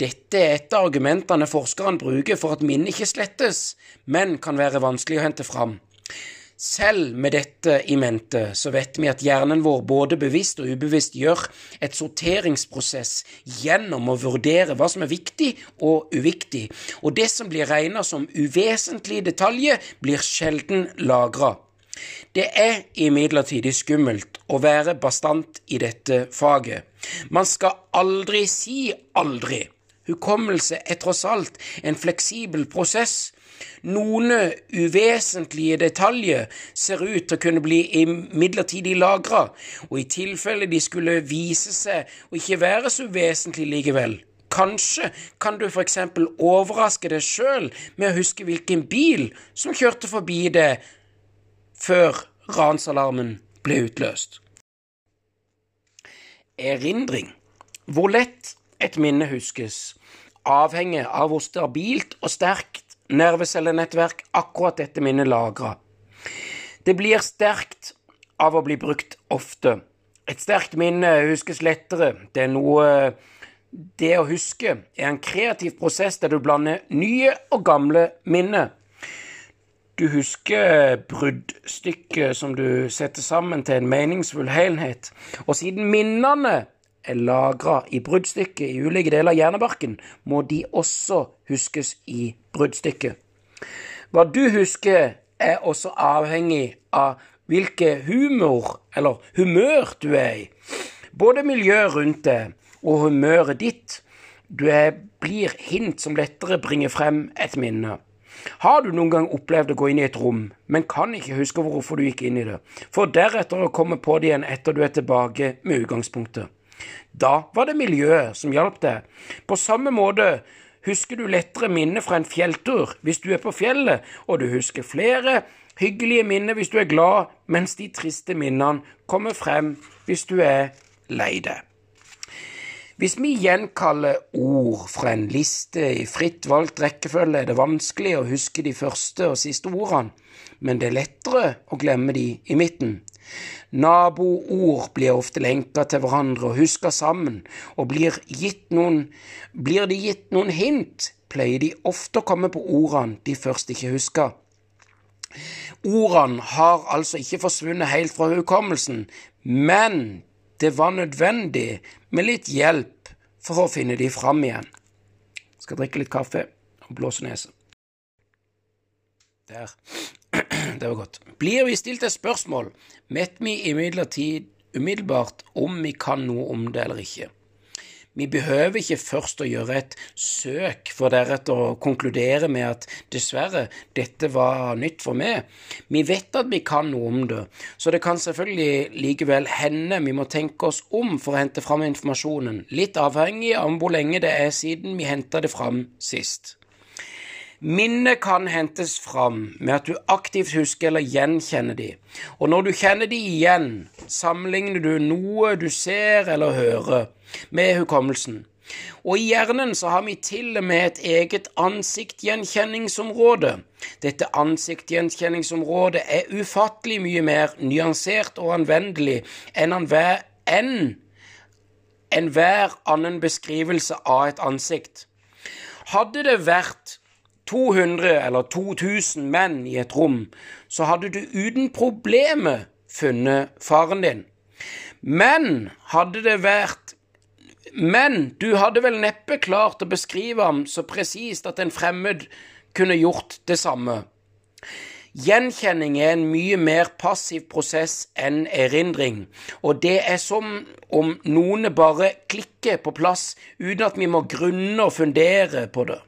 Dette er et av argumentene forskerne bruker for at minnet ikke slettes, men kan være vanskelig å hente fram. Selv med dette i mente så vet vi at hjernen vår både bevisst og ubevisst gjør et sorteringsprosess gjennom å vurdere hva som er viktig og uviktig, og det som blir regna som uvesentlige detaljer, blir sjelden lagra. Det er imidlertid skummelt å være bastant i dette faget. Man skal aldri si aldri. Hukommelse er tross alt en fleksibel prosess. Noen uvesentlige detaljer ser ut til å kunne bli midlertidig lagra, og i tilfelle de skulle vise seg å ikke være så uvesentlige likevel, Kanskje kan du f.eks. overraske deg sjøl med å huske hvilken bil som kjørte forbi deg før ransalarmen ble utløst. Erindring. Hvor lett et minne huskes, avhenger av hvor stabilt og sterkt nervecellenettverk akkurat dette minnet lagrer. Det blir sterkt av å bli brukt ofte. Et sterkt minne huskes lettere. Det er noe Det å huske er en kreativ prosess der du blander nye og gamle minner. Du husker bruddstykket som du setter sammen til en meningsfull helhet, og siden minnene er lagra i bruddstykket i ulike deler av hjernebarken, må de også huskes i bruddstykket. Hva du husker, er også avhengig av hvilke humor, eller humør, du er i. Både miljøet rundt deg og humøret ditt du er, blir hint som lettere bringer frem et minne. Har du noen gang opplevd å gå inn i et rom, men kan ikke huske hvorfor du gikk inn i det, for deretter å komme på det igjen etter du er tilbake med utgangspunktet? Da var det miljøet som hjalp deg. På samme måte husker du lettere minner fra en fjelltur hvis du er på fjellet, og du husker flere hyggelige minner hvis du er glad, mens de triste minnene kommer frem hvis du er lei deg. Hvis vi gjenkaller ord fra en liste i fritt valgt rekkefølge, er det vanskelig å huske de første og siste ordene, men det er lettere å glemme de i midten. Naboord blir ofte lenka til hverandre og huska sammen, og blir, noen, blir de gitt noen hint, pleier de ofte å komme på ordene de først ikke huska. Ordene har altså ikke forsvunnet helt fra hukommelsen, men det var nødvendig med litt hjelp for å finne de fram igjen. Skal drikke litt kaffe og blåse nese. Der. Det var godt. Blir vi stilt et spørsmål, vet vi imidlertid umiddelbart om vi kan noe om det eller ikke. Vi behøver ikke først å gjøre et søk for deretter å konkludere med at dessverre, dette var nytt for meg. Vi vet at vi kan noe om det, så det kan selvfølgelig likevel hende vi må tenke oss om for å hente fram informasjonen, litt avhengig av hvor lenge det er siden vi henta det fram sist. Minnet kan hentes fram med at du aktivt husker eller gjenkjenner de, og når du kjenner de igjen, sammenligner du noe du ser eller hører, med hukommelsen. Og i hjernen så har vi til og med et eget ansiktgjenkjenningsområde. Dette ansiktgjenkjenningsområdet er ufattelig mye mer nyansert og anvendelig enn enhver en, enhver annen beskrivelse av et ansikt. Hadde det vært 200 eller 2000 menn i et rom, så hadde du uten problemer funnet faren din. Men hadde det vært Men du hadde vel neppe klart å beskrive ham så presist at en fremmed kunne gjort det samme. Gjenkjenning er en mye mer passiv prosess enn erindring, og det er som om noen bare klikker på plass uten at vi må grunne og fundere på det.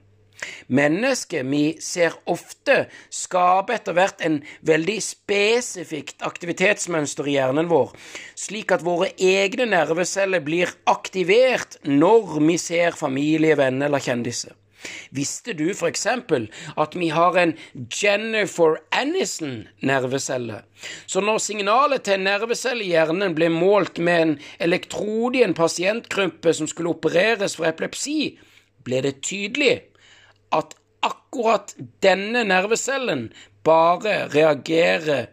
Mennesket vi ser ofte, skaper etter hvert en veldig spesifikt aktivitetsmønster i hjernen vår, slik at våre egne nerveceller blir aktivert når vi ser familie, venner eller kjendiser. Visste du for eksempel at vi har en Jennifer Aniston-nervecelle? Så når signalet til en i hjernen ble målt med en elektrode i en pasientgruppe som skulle opereres for epilepsi, ble det tydelig at akkurat denne nervecellen bare reagerer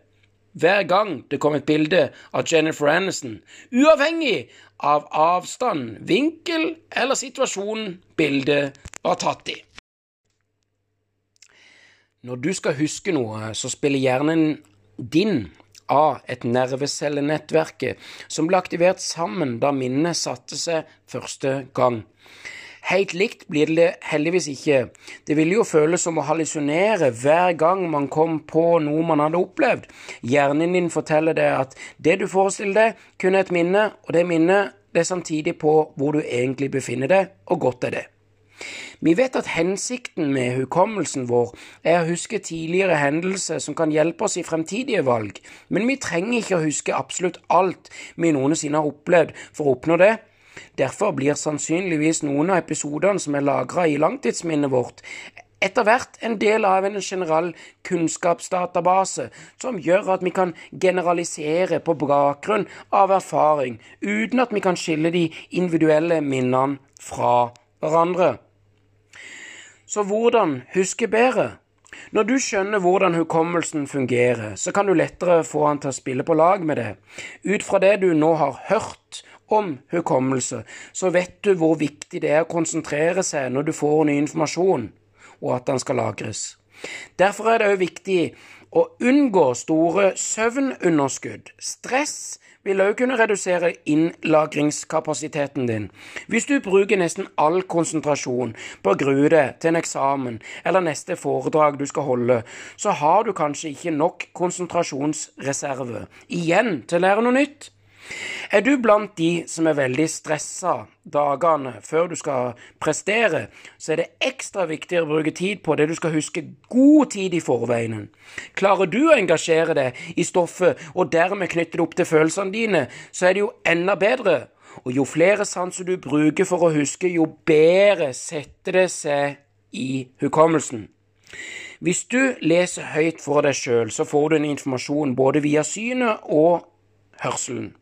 hver gang det kommer et bilde av Jennifer Aniston, uavhengig av avstand, vinkel eller situasjonen bildet var tatt i. Når du skal huske noe, så spiller hjernen din av et nervecellenettverk som ble aktivert sammen da minnet satte seg første gang. Helt likt blir det heldigvis ikke. Det ville jo føles som å hallusinere hver gang man kom på noe man hadde opplevd. Hjernen din forteller deg at det du forestiller deg, kun er et minne, og det minnet det er samtidig på hvor du egentlig befinner deg, og godt er det. Vi vet at hensikten med hukommelsen vår er å huske tidligere hendelser som kan hjelpe oss i fremtidige valg, men vi trenger ikke å huske absolutt alt vi noensinne har opplevd for å oppnå det. Derfor blir sannsynligvis noen av episodene som er lagra i langtidsminnet vårt, etter hvert en del av en generell kunnskapsdatabase som gjør at vi kan generalisere på bakgrunn av erfaring, uten at vi kan skille de individuelle minnene fra hverandre. Så hvordan huske bedre? Når du skjønner hvordan hukommelsen fungerer, så kan du lettere få han til å spille på lag med det. Ut fra det du nå har hørt om hukommelse, så vet du hvor viktig det er å konsentrere seg når du får ny informasjon, og at den skal lagres. Derfor er det òg viktig å unngå store søvnunderskudd. Stress vil òg kunne redusere innlagringskapasiteten din. Hvis du bruker nesten all konsentrasjon på å grue deg til en eksamen eller neste foredrag du skal holde, så har du kanskje ikke nok konsentrasjonsreserve igjen til å lære noe nytt. Er du blant de som er veldig stressa dagene før du skal prestere, så er det ekstra viktig å bruke tid på det du skal huske god tid i forveien. Klarer du å engasjere deg i stoffet og dermed knytte det opp til følelsene dine, så er det jo enda bedre. Og jo flere sanser du bruker for å huske, jo bedre setter det seg i hukommelsen. Hvis du leser høyt for deg sjøl, så får du en informasjon både via synet og hørselen.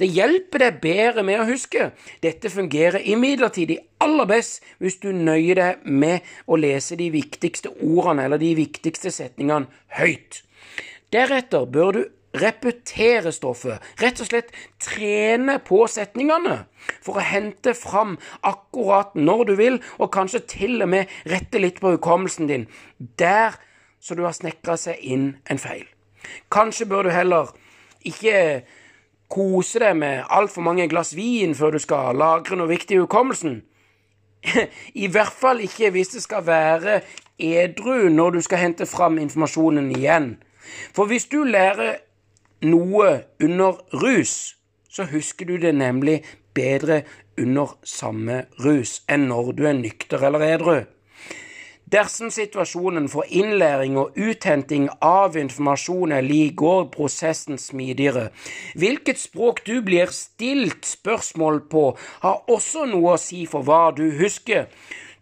Det hjelper deg bedre med å huske. Dette fungerer imidlertid aller best hvis du nøyer deg med å lese de viktigste ordene eller de viktigste setningene høyt. Deretter bør du repetere stoffet, rett og slett trene på setningene for å hente fram akkurat når du vil, og kanskje til og med rette litt på hukommelsen din der så du har snekra seg inn en feil. Kanskje bør du heller ikke kose deg med altfor mange glass vin før du skal lagre noe viktig i hukommelsen. I hvert fall ikke hvis det skal være edru når du skal hente fram informasjonen igjen. For hvis du lærer noe under rus, så husker du det nemlig bedre under samme rus enn når du er nykter eller edru. Dersom situasjonen for innlæring og uthenting av informasjon er lik, går prosessen smidigere. Hvilket språk du blir stilt spørsmål på, har også noe å si for hva du husker.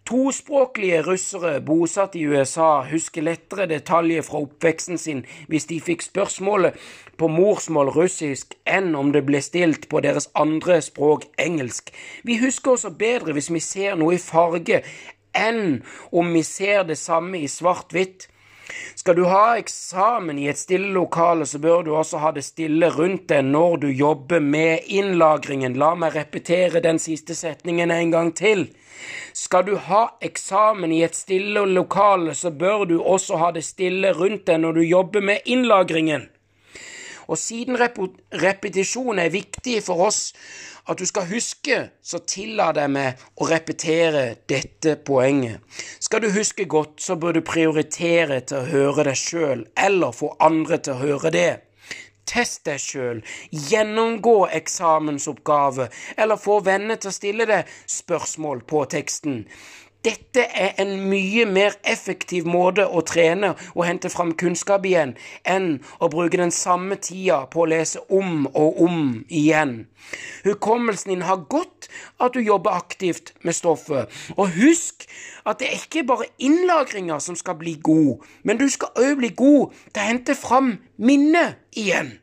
Tospråklige russere bosatt i USA husker lettere detaljer fra oppveksten sin hvis de fikk spørsmålet på morsmål russisk enn om det ble stilt på deres andre språk engelsk. Vi husker også bedre hvis vi ser noe i farge enn om vi ser det samme i svart-hvitt. Skal du ha eksamen i et stille lokale, så bør du også ha det stille rundt deg når du jobber med innlagringen. La meg repetere den siste setningen en gang til. Skal du ha eksamen i et stille lokale, så bør du også ha det stille rundt deg når du jobber med innlagringen. Og siden repetisjon er viktig for oss at du skal huske, så tillater jeg meg å repetere dette poenget. Skal du huske godt, så bør du prioritere til å høre deg sjøl, eller få andre til å høre det. Test deg sjøl, gjennomgå eksamensoppgave, eller få venner til å stille deg spørsmål på teksten. Dette er en mye mer effektiv måte å trene og hente fram kunnskap igjen, enn å bruke den samme tida på å lese om og om igjen. Hukommelsen din har godt at du jobber aktivt med stoffet, og husk at det er ikke bare innlagringa som skal bli god, men du skal òg bli god til å hente fram minnet igjen.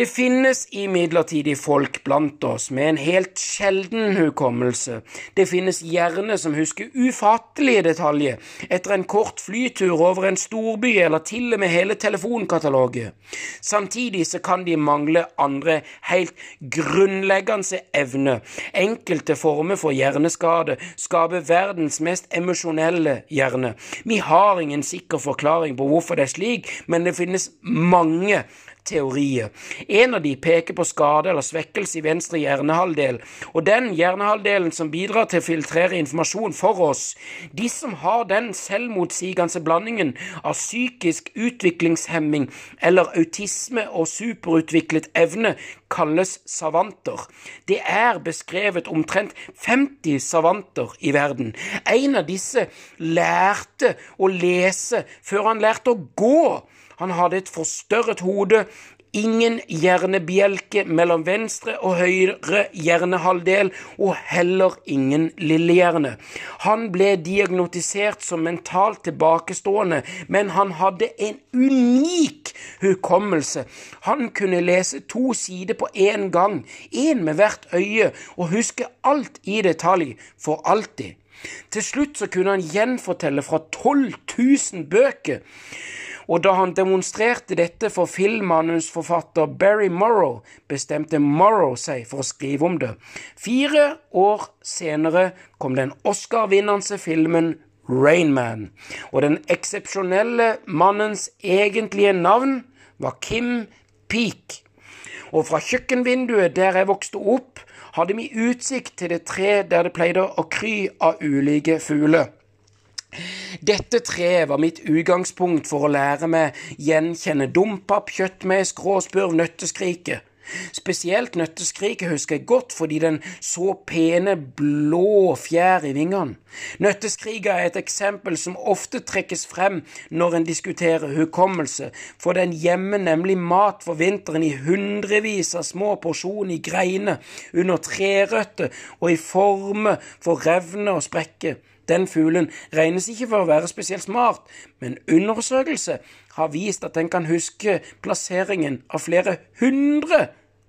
Det finnes imidlertid folk blant oss med en helt sjelden hukommelse. Det finnes hjerne som husker ufattelige detaljer etter en kort flytur over en storby eller til og med hele telefonkataloget. Samtidig så kan de mangle andre helt grunnleggende evner. Enkelte former for hjerneskade skaper verdens mest emosjonelle hjerne. Vi har ingen sikker forklaring på hvorfor det er slik, men det finnes mange teorier. En av de peker på skade eller svekkelse i venstre hjernehalvdel, og den hjernehalvdelen som bidrar til å filtrere informasjon for oss. De som har den selvmotsigende blandingen av psykisk utviklingshemming eller autisme og superutviklet evne, kalles savanter. Det er beskrevet omtrent 50 savanter i verden. En av disse lærte å lese før han lærte å gå. Han hadde et forstørret hode, ingen hjernebjelke mellom venstre og høyre hjernehalvdel, og heller ingen lillehjerne. Han ble diagnotisert som mentalt tilbakestående, men han hadde en unik hukommelse. Han kunne lese to sider på én gang, én med hvert øye, og huske alt i detalj, for alltid. Til slutt så kunne han gjenfortelle fra 12 000 bøker og da han demonstrerte dette for filmmanusforfatter Barry Morrow, bestemte Morrow seg for å skrive om det. Fire år senere kom den Oscar-vinnende filmen Rainman, og den eksepsjonelle mannens egentlige navn var Kim Peak. Og fra kjøkkenvinduet der jeg vokste opp, hadde vi utsikt til det tre der det pleide å kry av ulike fugler. Dette treet var mitt utgangspunkt for å lære meg gjenkjenne dompap, kjøttmeis, gråspurv, nøtteskrike. Spesielt nøtteskriket husker jeg godt fordi den så pene blå fjær i vingene. Nøtteskriket er et eksempel som ofte trekkes frem når en diskuterer hukommelse, for den gjemmer nemlig mat for vinteren i hundrevis av små porsjoner i greiner, under trerøtter og i former for revner og sprekker. Den fuglen regnes ikke for å være spesielt smart, men undersøkelse har vist at den kan huske plasseringen av flere hundre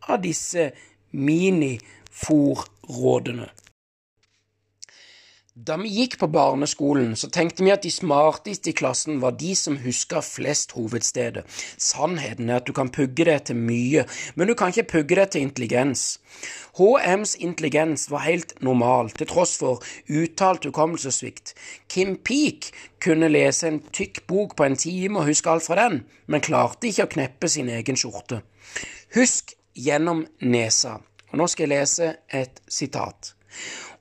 av disse mini-fòrrådene. Da vi gikk på barneskolen, så tenkte vi at de smarteste i klassen var de som huska flest hovedsteder. Sannheten er at du kan pugge deg til mye, men du kan ikke pugge deg til intelligens. HMs intelligens var helt normal, til tross for uttalt hukommelsessvikt. Kim Peek kunne lese en tykk bok på en time og huske alt fra den, men klarte ikke å kneppe sin egen skjorte. Husk gjennom nesa. Og nå skal jeg lese et sitat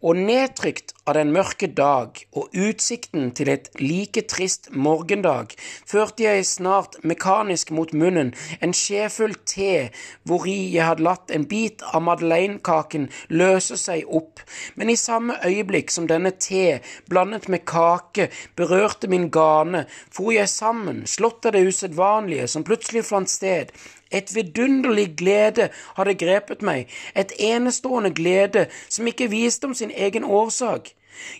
og nedtrykt av den mørke dag og utsikten til et like trist morgendag, førte jeg snart mekanisk mot munnen en skjefull te hvori jeg hadde latt en bit av madeleinekaken løse seg opp, men i samme øyeblikk som denne te, blandet med kake, berørte min gane, for jeg sammen, slått av det usedvanlige som plutselig fant sted, et vidunderlig glede hadde grepet meg, et enestående glede som ikke viste om sin egen årsak.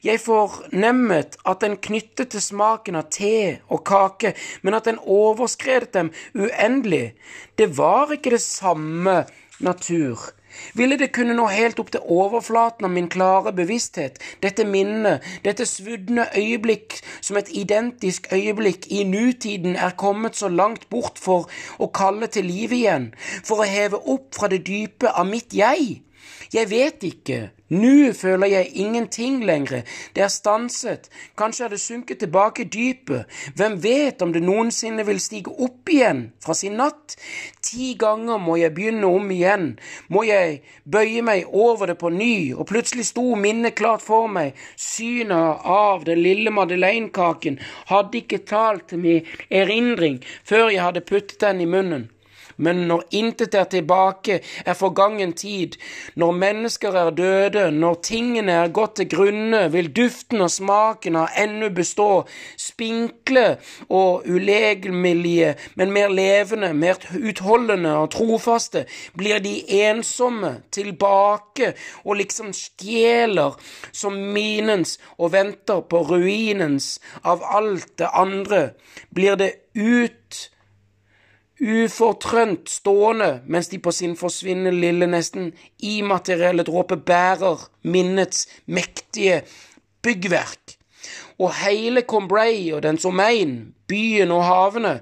Jeg fornemmet at den knyttet til smaken av te og kake, men at den overskredet dem uendelig. Det var ikke det samme natur. Ville det kunne nå helt opp til overflaten av min klare bevissthet, dette minnet, dette svudne øyeblikk som et identisk øyeblikk i nutiden er kommet så langt bort for å kalle til liv igjen, for å heve opp fra det dype av mitt jeg? Jeg vet ikke, nå føler jeg ingenting lenger, det er stanset, kanskje er det sunket tilbake i dypet, hvem vet om det noensinne vil stige opp igjen fra sin natt? Ti ganger må jeg begynne om igjen, må jeg bøye meg over det på ny, og plutselig sto minnet klart for meg, synet av den lille madeleinekaken hadde ikke talt til min erindring før jeg hadde puttet den i munnen. Men når intet er tilbake, er forgangen tid, når mennesker er døde, når tingene er gått til grunne, vil duften og smaken av ennå bestå, spinkle og ulegemlige, men mer levende, mer utholdende og trofaste, blir de ensomme tilbake og liksom stjeler som minens og venter på ruinens. Av alt det andre, blir det ut ufortrønt stående mens de på sin forsvinnende lille, nesten immaterielle dråpe bærer minnets mektige byggverk. Og hele Combray og dens omegn, byen og havene,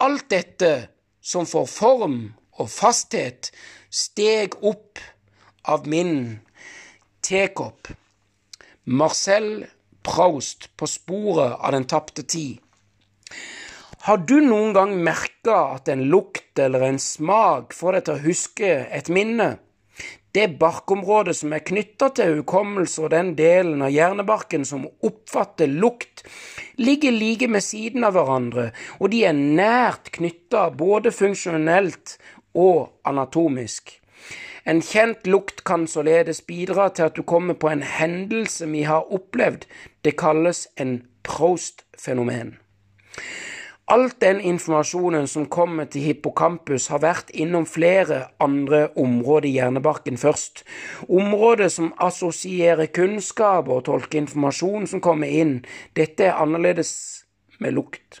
alt dette som får form og fasthet, steg opp av min tekopp. Marcel Proust på sporet av den tapte tid. Har du noen gang merka at en lukt eller en smak får deg til å huske et minne? Det barkområdet som er knytta til hukommelse og den delen av hjernebarken som oppfatter lukt, ligger like med siden av hverandre, og de er nært knytta både funksjonelt og anatomisk. En kjent lukt kan således bidra til at du kommer på en hendelse vi har opplevd. Det kalles en Proust-fenomen. Alt den informasjonen som kommer til hippocampus, har vært innom flere andre områder i hjernebarken først. Områder som assosierer kunnskap og tolker informasjon som kommer inn. Dette er annerledes med lukt.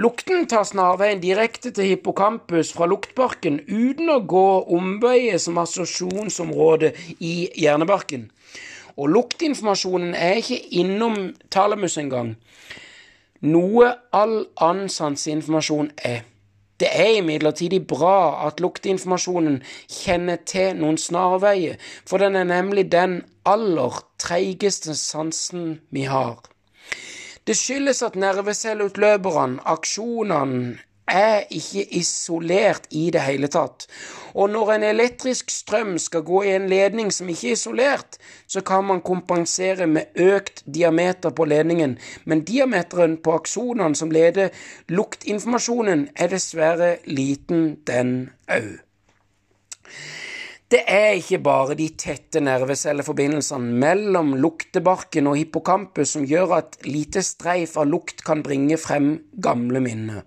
Lukten tar snarveien direkte til hippocampus fra luktbarken uten å gå omveier som assosiasjonsområde i hjernebarken. Og luktinformasjonen er ikke innom talamus engang noe all annen sanseinformasjon er. Det er imidlertid bra at lukteinformasjonen kjenner til noen snarveier, for den er nemlig den aller treigeste sansen vi har. Det skyldes at nervecelleutløperne, aksjonene, er ikke isolert i det hele tatt. Og når en elektrisk strøm skal gå i en ledning som ikke er isolert, så kan man kompensere med økt diameter på ledningen, men diameteren på aksonene som leder luktinformasjonen, er dessverre liten, den òg. Det er ikke bare de tette nervecelleforbindelsene mellom luktebarken og hippocampus som gjør at lite streif av lukt kan bringe frem gamle minner.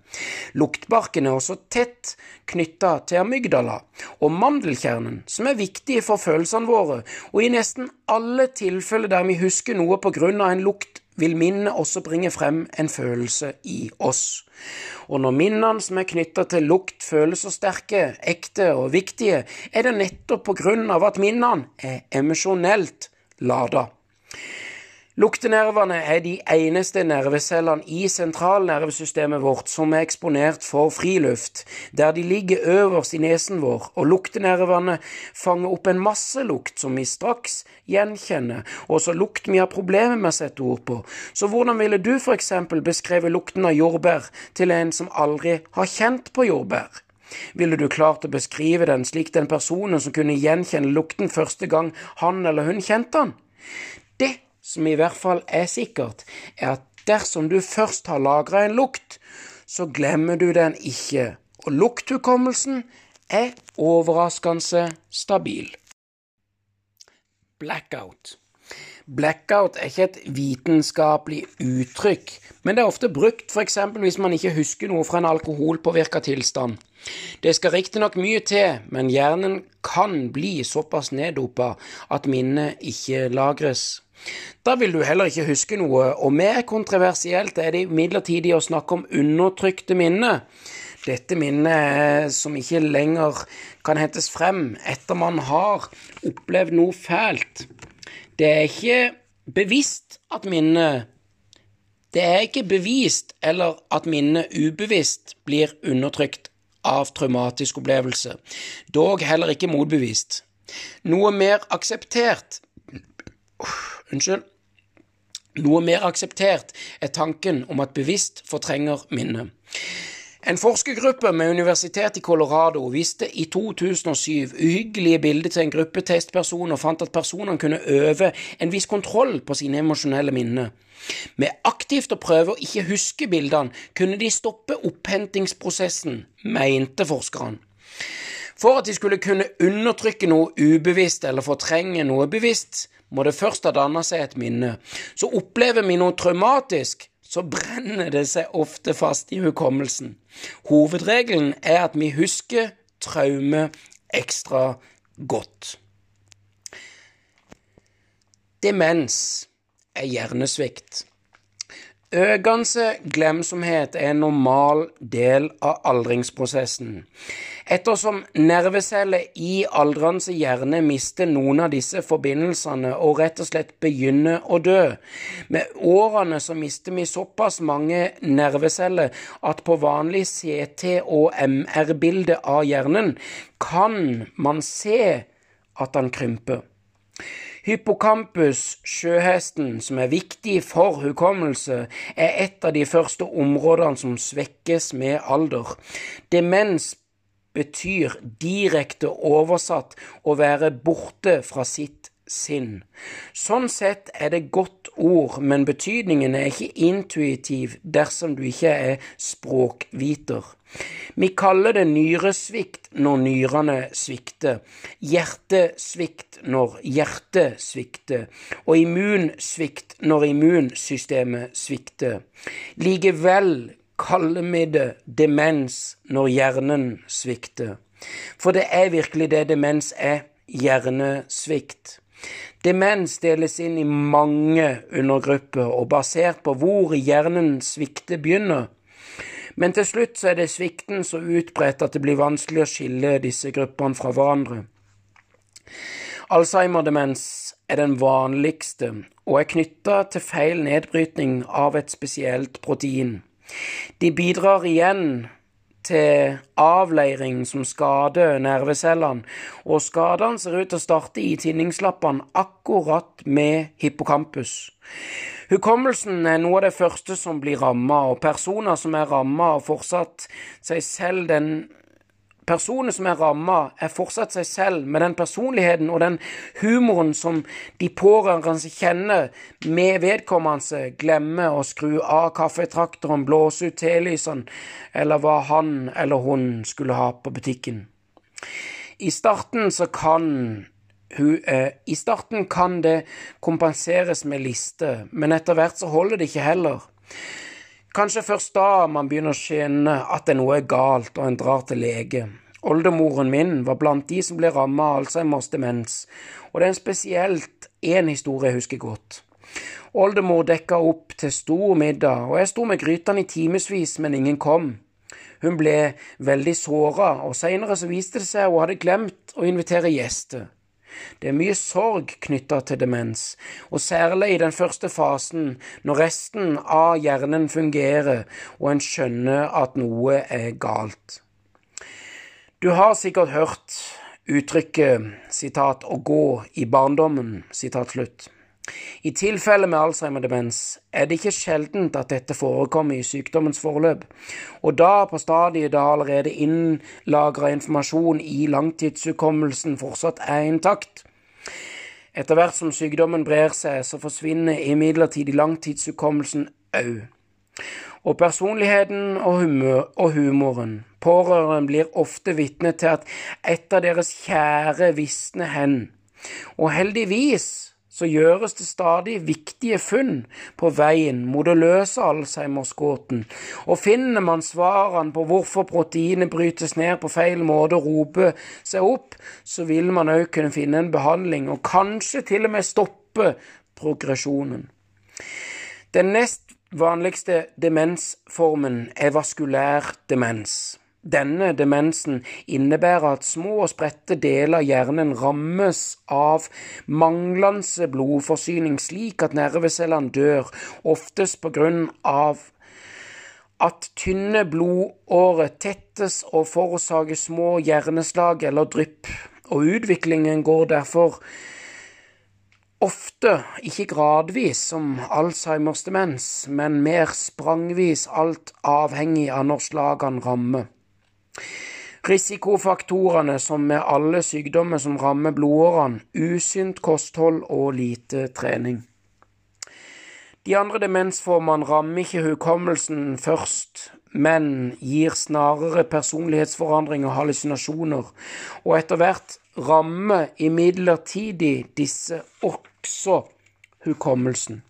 Luktbarken er også tett knytta til amygdala og mandelkjernen, som er viktige for følelsene våre, og i nesten alle tilfeller der vi husker noe på grunn av en lukt, vil minnet også bringe frem en følelse i oss. Og når minnene som er knytta til lukt føles så sterke, ekte og viktige, er det nettopp på grunn av at minnene er emosjonelt lada. Luktenervene er de eneste nervecellene i sentralnervesystemet vårt som er eksponert for friluft, der de ligger øverst i nesen vår, og luktenervene fanger opp en masse lukt som vi straks gjenkjenner, og så lukt vi har problemer med å sette ord på. Så hvordan ville du for eksempel beskrevet lukten av jordbær til en som aldri har kjent på jordbær? Ville du klart å beskrive den slik den personen som kunne gjenkjenne lukten første gang han eller hun kjente den? Som i hvert fall er sikkert, er at dersom du først har lagra en lukt, så glemmer du den ikke, og lukthukommelsen er overraskende stabil. Blackout. Blackout er ikke et vitenskapelig uttrykk, men det er ofte brukt f.eks. hvis man ikke husker noe fra en alkoholpåvirka tilstand. Det skal riktignok mye til, men hjernen kan bli såpass neddopa at minnet ikke lagres. Da vil du heller ikke huske noe, og mer kontroversielt er det imidlertid å snakke om undertrykte minner. Dette minnet som ikke lenger kan hentes frem etter man har opplevd noe fælt. Det er ikke bevisst at minnet Det er ikke bevist eller at minnet ubevisst blir undertrykt av traumatisk opplevelse, dog heller ikke motbevist. Noe mer akseptert Unnskyld. Noe mer akseptert er tanken om at bevisst fortrenger minnet. En forskergruppe med Universitetet i Colorado viste i 2007 uhyggelige bilder til en gruppe testpersoner og fant at personene kunne øve en viss kontroll på sine emosjonelle minner. Med aktivt å prøve å ikke huske bildene kunne de stoppe opphentingsprosessen, mente forskerne. For at de skulle kunne undertrykke noe ubevisst eller fortrenge noe bevisst, må det først ha danna seg et minne. Så opplever vi noe traumatisk, så brenner det seg ofte fast i hukommelsen. Hovedregelen er at vi husker traume ekstra godt. Demens er hjernesvikt. Økende glemsomhet er en normal del av aldringsprosessen. Ettersom nerveceller i aldrende hjerne mister noen av disse forbindelsene og rett og slett begynner å dø. Med årene så mister vi såpass mange nerveceller at på vanlig CT- og MR-bilde av hjernen kan man se at den krymper. Hippocampus, sjøhesten, som er viktig for hukommelse, er et av de første områdene som svekkes med alder. Demens betyr direkte oversatt å være borte fra sitt sinn. Sånn sett er det godt ord, men betydningen er ikke intuitiv dersom du ikke er språkviter. Vi kaller det nyresvikt når nyrene svikter, hjertesvikt når hjertet svikter, og immunsvikt når immunsystemet svikter. Likevel kaller vi det demens når hjernen svikter. For det er virkelig det demens er hjernesvikt. Demens deles inn i mange undergrupper, og basert på hvor hjernen svikter begynner, men til slutt så er det svikten så utbredt at det blir vanskelig å skille disse gruppene fra hverandre. Alzheimer-demens er den vanligste og er knytta til feil nedbrytning av et spesielt protein. De bidrar igjen til avleiring som skader nervecellene, og skadene ser ut til å starte i tinningslappene akkurat med hippocampus. Hukommelsen er noe av det første som blir ramma, og personer som er ramma, har fortsatt seg selv den Personer som er ramma, er fortsatt seg selv med den personligheten og den humoren som de pårørende kjenner, med vedkommende glemmer å skru av kaffetraktoren, blåse ut telysene, eller hva han eller hun skulle ha på butikken. I starten så kan eh, I starten kan det kompenseres med liste, men etter hvert så holder det ikke heller. Kanskje først da man begynner å skjønne at det er noe er galt, og en drar til lege. Oldemoren min var blant de som ble rammet av Alzheimers demens, og det er en spesielt én historie jeg husker godt. Oldemor dekka opp til stor middag, og jeg sto med grytene i timevis, men ingen kom. Hun ble veldig såra, og seinere så viste det seg hun hadde glemt å invitere gjester. Det er mye sorg knytta til demens, og særlig i den første fasen, når resten av hjernen fungerer og en skjønner at noe er galt. Du har sikkert hørt uttrykket 'å gå i barndommen'. sitat slutt. I tilfelle med Alzheimer-demens er det ikke sjeldent at dette forekommer i sykdommens forløp, og da på stadiet da allerede innlagra informasjon i langtidshukommelsen fortsatt er intakt. Etter hvert som sykdommen brer seg, så forsvinner imidlertid langtidshukommelsen òg. Og personligheten og, humor, og humoren. Pårørende blir ofte vitne til at et av deres kjære visner hen. Og heldigvis så gjøres det stadig viktige funn på veien mot å løse Alzheimers-gåten, og finner man svarene på hvorfor proteinet brytes ned på feil måte og roper seg opp, så vil man òg kunne finne en behandling, og kanskje til og med stoppe progresjonen. Den nest vanligste demensformen er vaskulær demens. Denne demensen innebærer at små og spredte deler av hjernen rammes av manglende blodforsyning, slik at nervecellene dør, oftest på grunn av at tynne blodårer tettes og forårsaker små hjerneslag eller drypp, og utviklingen går derfor ofte, ikke gradvis, som Alzheimers demens, men mer sprangvis, alt avhengig av når slagene rammer. Risikofaktorene som med alle sykdommer som rammer blodårene, usynt kosthold og lite trening. De andre demensformene rammer ikke hukommelsen først, men gir snarere personlighetsforandring og hallusinasjoner, og etter hvert rammer imidlertid disse også hukommelsen.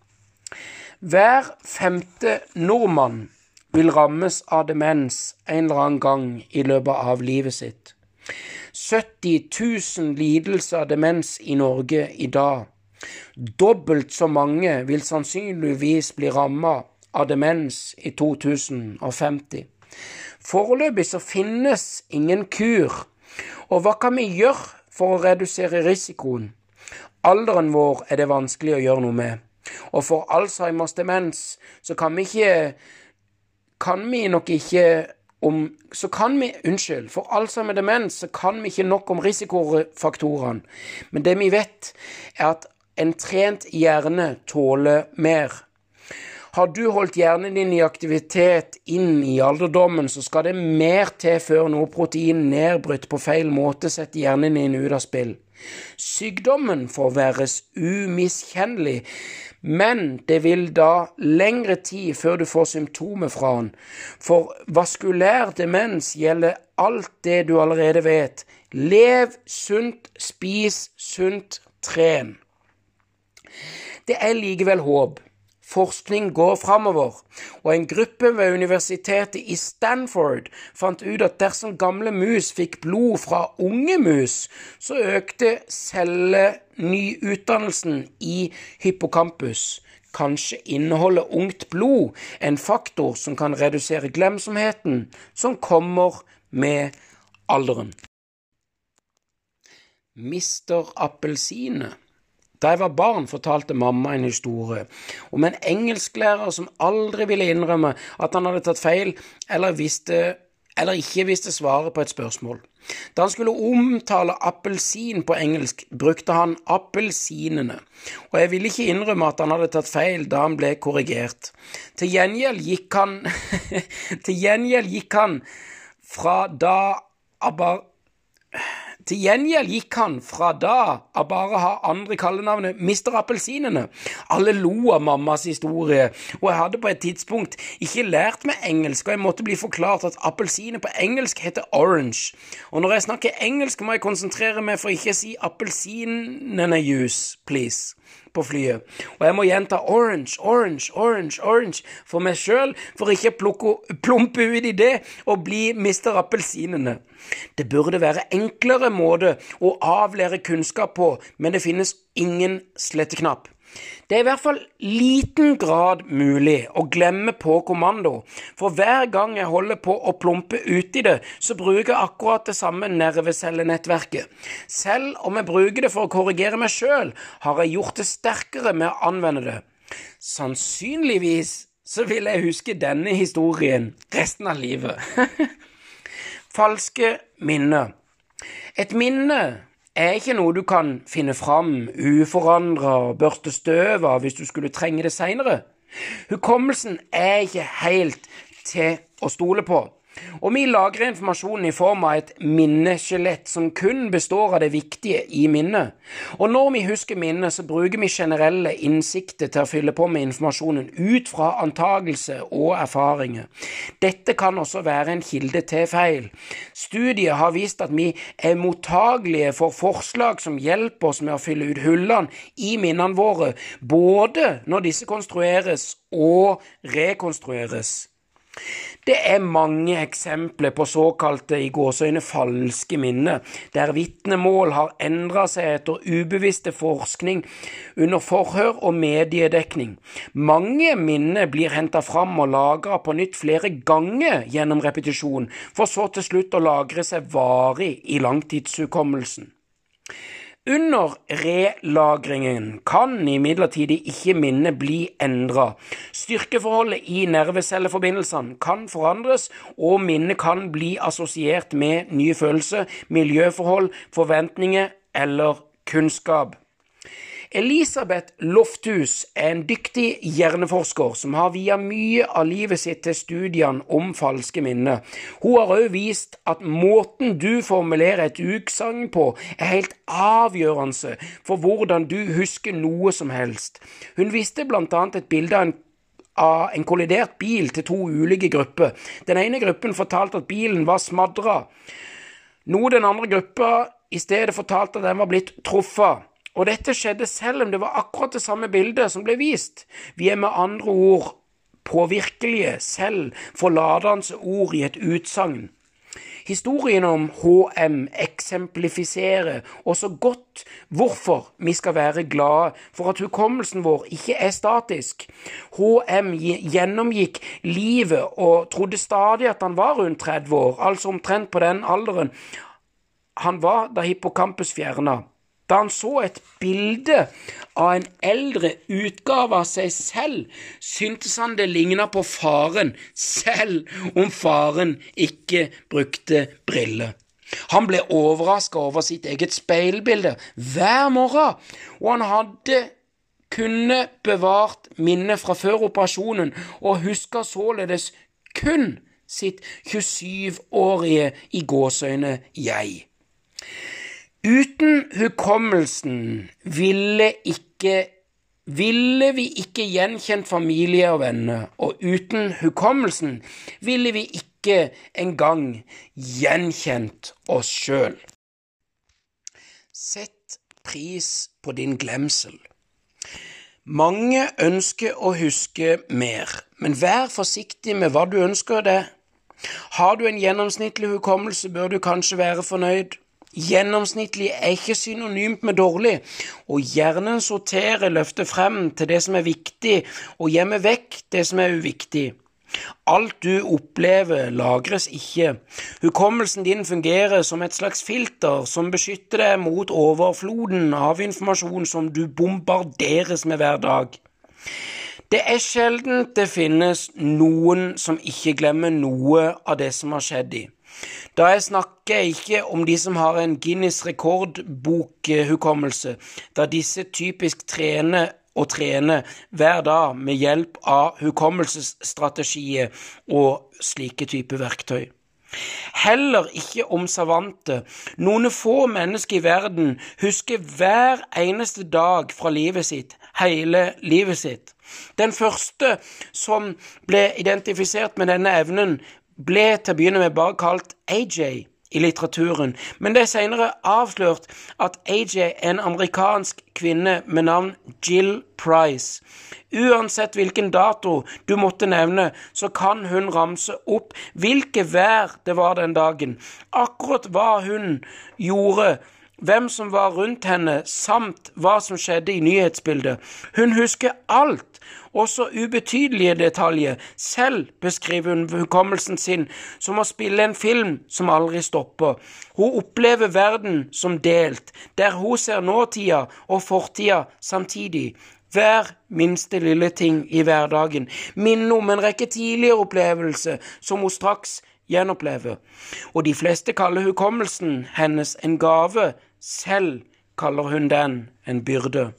Hver femte nordmann vil rammes av demens en eller annen gang i løpet av livet sitt. 70 000 lidelser av demens i Norge i dag. Dobbelt så mange vil sannsynligvis bli rammet av demens i 2050. Foreløpig så finnes ingen kur, og hva kan vi gjøre for å redusere risikoen? Alderen vår er det vanskelig å gjøre noe med, og for Alzheimers demens så kan vi ikke kan vi nok ikke om Så kan vi Unnskyld. For Alzheimer demens så kan vi ikke nok om risikofaktorene. Men det vi vet, er at en trent hjerne tåler mer. Har du holdt hjernen din i aktivitet inn i alderdommen, så skal det mer til før noe protein nedbrutt på feil måte setter hjernen din ut av spill. Sykdommen forverres umiskjennelig men det vil da lengre tid før du får symptomer fra den. For vaskulær demens gjelder alt det du allerede vet. Lev sunt, spis sunt, tren. Det er likevel håp. Forskning går framover, og en gruppe ved universitetet i Stanford fant ut at dersom gamle mus fikk blod fra unge mus, så økte cellenyutdannelsen i hippocampus. Kanskje inneholder ungt blod en faktor som kan redusere glemsomheten som kommer med alderen. Mister appelsinet da jeg var barn, fortalte mamma en historie om en engelsklærer som aldri ville innrømme at han hadde tatt feil eller, visste, eller ikke visste svaret på et spørsmål. Da han skulle omtale appelsin på engelsk, brukte han appelsinene, og jeg ville ikke innrømme at han hadde tatt feil da han ble korrigert. Til gjengjeld gikk han Til gjengjeld gikk han fra da aber Til gjengjeld gikk han fra da av bare å ha andre kallenavnet Mister Appelsinene. Alle lo av mammas historie, og jeg hadde på et tidspunkt ikke lært meg engelsk, og jeg måtte bli forklart at appelsiner på engelsk heter orange. Og når jeg snakker engelsk, må jeg konsentrere meg for ikke å si appelsinene juice, please på flyet. Og jeg må gjenta orange, orange, orange, orange for meg sjøl, for ikke å plumpe ut i det og bli mister appelsinene. Det burde være enklere måte å avlære kunnskap på, men det finnes ingen sletteknapp. Det er i hvert fall liten grad mulig å glemme på kommando, for hver gang jeg holder på å plumpe uti det, så bruker jeg akkurat det samme nervecellenettverket. Selv om jeg bruker det for å korrigere meg sjøl, har jeg gjort det sterkere med å anvende det. Sannsynligvis så vil jeg huske denne historien resten av livet. Falske minner. Et minne er ikke noe du kan finne fram uforandra og børste støv av hvis du skulle trenge det seinere. Hukommelsen er ikke helt til å stole på. Og vi lagrer informasjonen i form av et minneskjelett som kun består av det viktige i minnet. Og når vi husker minnet, så bruker vi generelle innsikter til å fylle på med informasjonen ut fra antagelse og erfaringer. Dette kan også være en kilde til feil. Studier har vist at vi er mottagelige for forslag som hjelper oss med å fylle ut hullene i minnene våre, både når disse konstrueres og rekonstrueres. Det er mange eksempler på såkalte i gåseøyne falske minner, der vitnemål har endra seg etter ubevisste forskning under forhør og mediedekning. Mange minner blir henta fram og lagra på nytt flere ganger gjennom repetisjon, for så til slutt å lagre seg varig i langtidshukommelsen. Under relagringen kan imidlertid ikke minnet bli endra. Styrkeforholdet i nervecelleforbindelsene kan forandres, og minnet kan bli assosiert med nye følelser, miljøforhold, forventninger eller kunnskap. Elisabeth Lofthus er en dyktig hjerneforsker som har via mye av livet sitt til studiene om falske minner. Hun har òg vist at måten du formulerer et utsagn på, er helt avgjørende for hvordan du husker noe som helst. Hun viste annet et bilde av en av en kollidert bil til to ulike grupper. Den ene gruppen fortalte at bilen var smadra, noe den andre gruppa i stedet fortalte at den var blitt truffet. Og dette skjedde selv om det var akkurat det samme bildet som ble vist. Vi er med andre ord påvirkelige selv, forlatende ord i et utsagn. Historien om HM eksemplifiserer også godt hvorfor vi skal være glade for at hukommelsen vår ikke er statisk. HM gjennomgikk livet og trodde stadig at han var rundt 30 år, altså omtrent på den alderen han var da hippocampus fjerna. Da han så et bilde av en eldre utgave av seg selv, syntes han det ligna på faren, selv om faren ikke brukte briller. Han ble overraska over sitt eget speilbilde hver morgen, og han hadde kunne bevart minnet fra før operasjonen og huska således kun sitt 27-årige i gåseøyne jeg. Uten hukommelsen ville ikke ville vi ikke gjenkjent familie og venner, og uten hukommelsen ville vi ikke engang gjenkjent oss sjøl. Sett pris på din glemsel. Mange ønsker å huske mer, men vær forsiktig med hva du ønsker deg. Har du en gjennomsnittlig hukommelse, bør du kanskje være fornøyd. Gjennomsnittlig er ikke synonymt med dårlig, og hjernen sorterer løfter frem til det som er viktig, og gjemmer vekk det som er uviktig. Alt du opplever, lagres ikke. Hukommelsen din fungerer som et slags filter som beskytter deg mot overfloden av informasjon som du bombarderes med hver dag. Det er sjelden det finnes noen som ikke glemmer noe av det som har skjedd i. Da jeg snakker ikke om de som har en Guinness rekordbokhukommelse, da disse typisk trener og trener hver dag med hjelp av hukommelsesstrategier og slike typer verktøy. Heller ikke om savante. Noen få mennesker i verden husker hver eneste dag fra livet sitt, hele livet sitt. Den første som ble identifisert med denne evnen, ble til å begynne med bare kalt AJ i litteraturen, men det er senere avslørt at AJ er en amerikansk kvinne med navn Jill Price. Uansett hvilken dato du måtte nevne, så kan hun ramse opp hvilket vær det var den dagen, akkurat hva hun gjorde, hvem som var rundt henne, samt hva som skjedde i nyhetsbildet. Hun husker alt også ubetydelige detaljer. Selv beskriver hun hukommelsen sin som å spille en film som aldri stopper. Hun opplever verden som delt, der hun ser nåtida og fortida samtidig. Hver minste lille ting i hverdagen minner om en rekke tidligere opplevelser som hun straks gjenopplever. Og de fleste kaller hukommelsen hennes en gave, selv kaller hun den en byrde.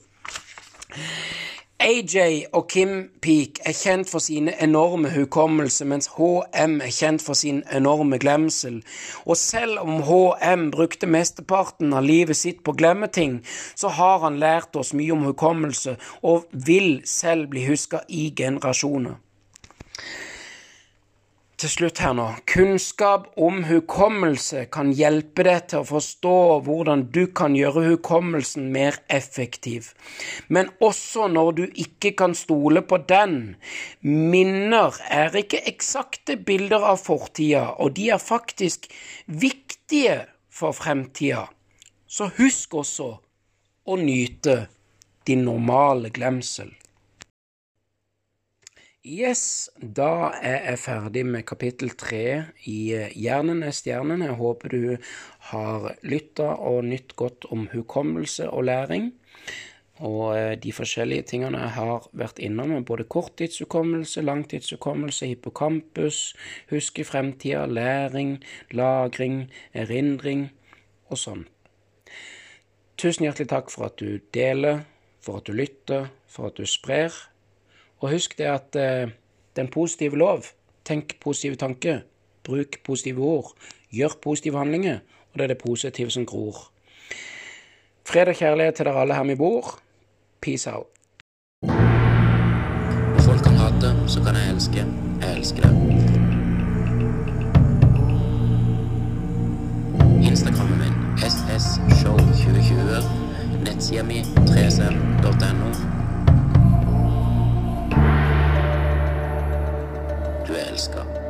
AJ og Kim Peak er kjent for sine enorme hukommelse, mens HM er kjent for sin enorme glemsel. Og selv om HM brukte mesteparten av livet sitt på å glemme ting, så har han lært oss mye om hukommelse, og vil selv bli huska i generasjoner til slutt her nå. Kunnskap om hukommelse kan hjelpe deg til å forstå hvordan du kan gjøre hukommelsen mer effektiv. Men også når du ikke kan stole på den. Minner er ikke eksakte bilder av fortida, og de er faktisk viktige for fremtida. Så husk også å nyte din normale glemsel. Yes, da er jeg ferdig med kapittel tre i eh, Hjernen er stjernen. Jeg håper du har lytta og nytt godt om hukommelse og læring. Og eh, de forskjellige tingene jeg har vært innom, både korttidshukommelse, langtidshukommelse, hippocampus, huske fremtida, læring, lagring, erindring og sånn. Tusen hjertelig takk for at du deler, for at du lytter, for at du sprer. Og husk det at eh, den positive lov Tenk positive tanker. Bruk positive ord. Gjør positive handlinger. Og det er det positive som gror. Fred og kjærlighet til dere alle her vi bor. Peace out. Folk kan hate, så kan jeg elske. Jeg elsker det. Instagrammen min SSShow2020. Nettsida mi 3 cm ट्वेल्स का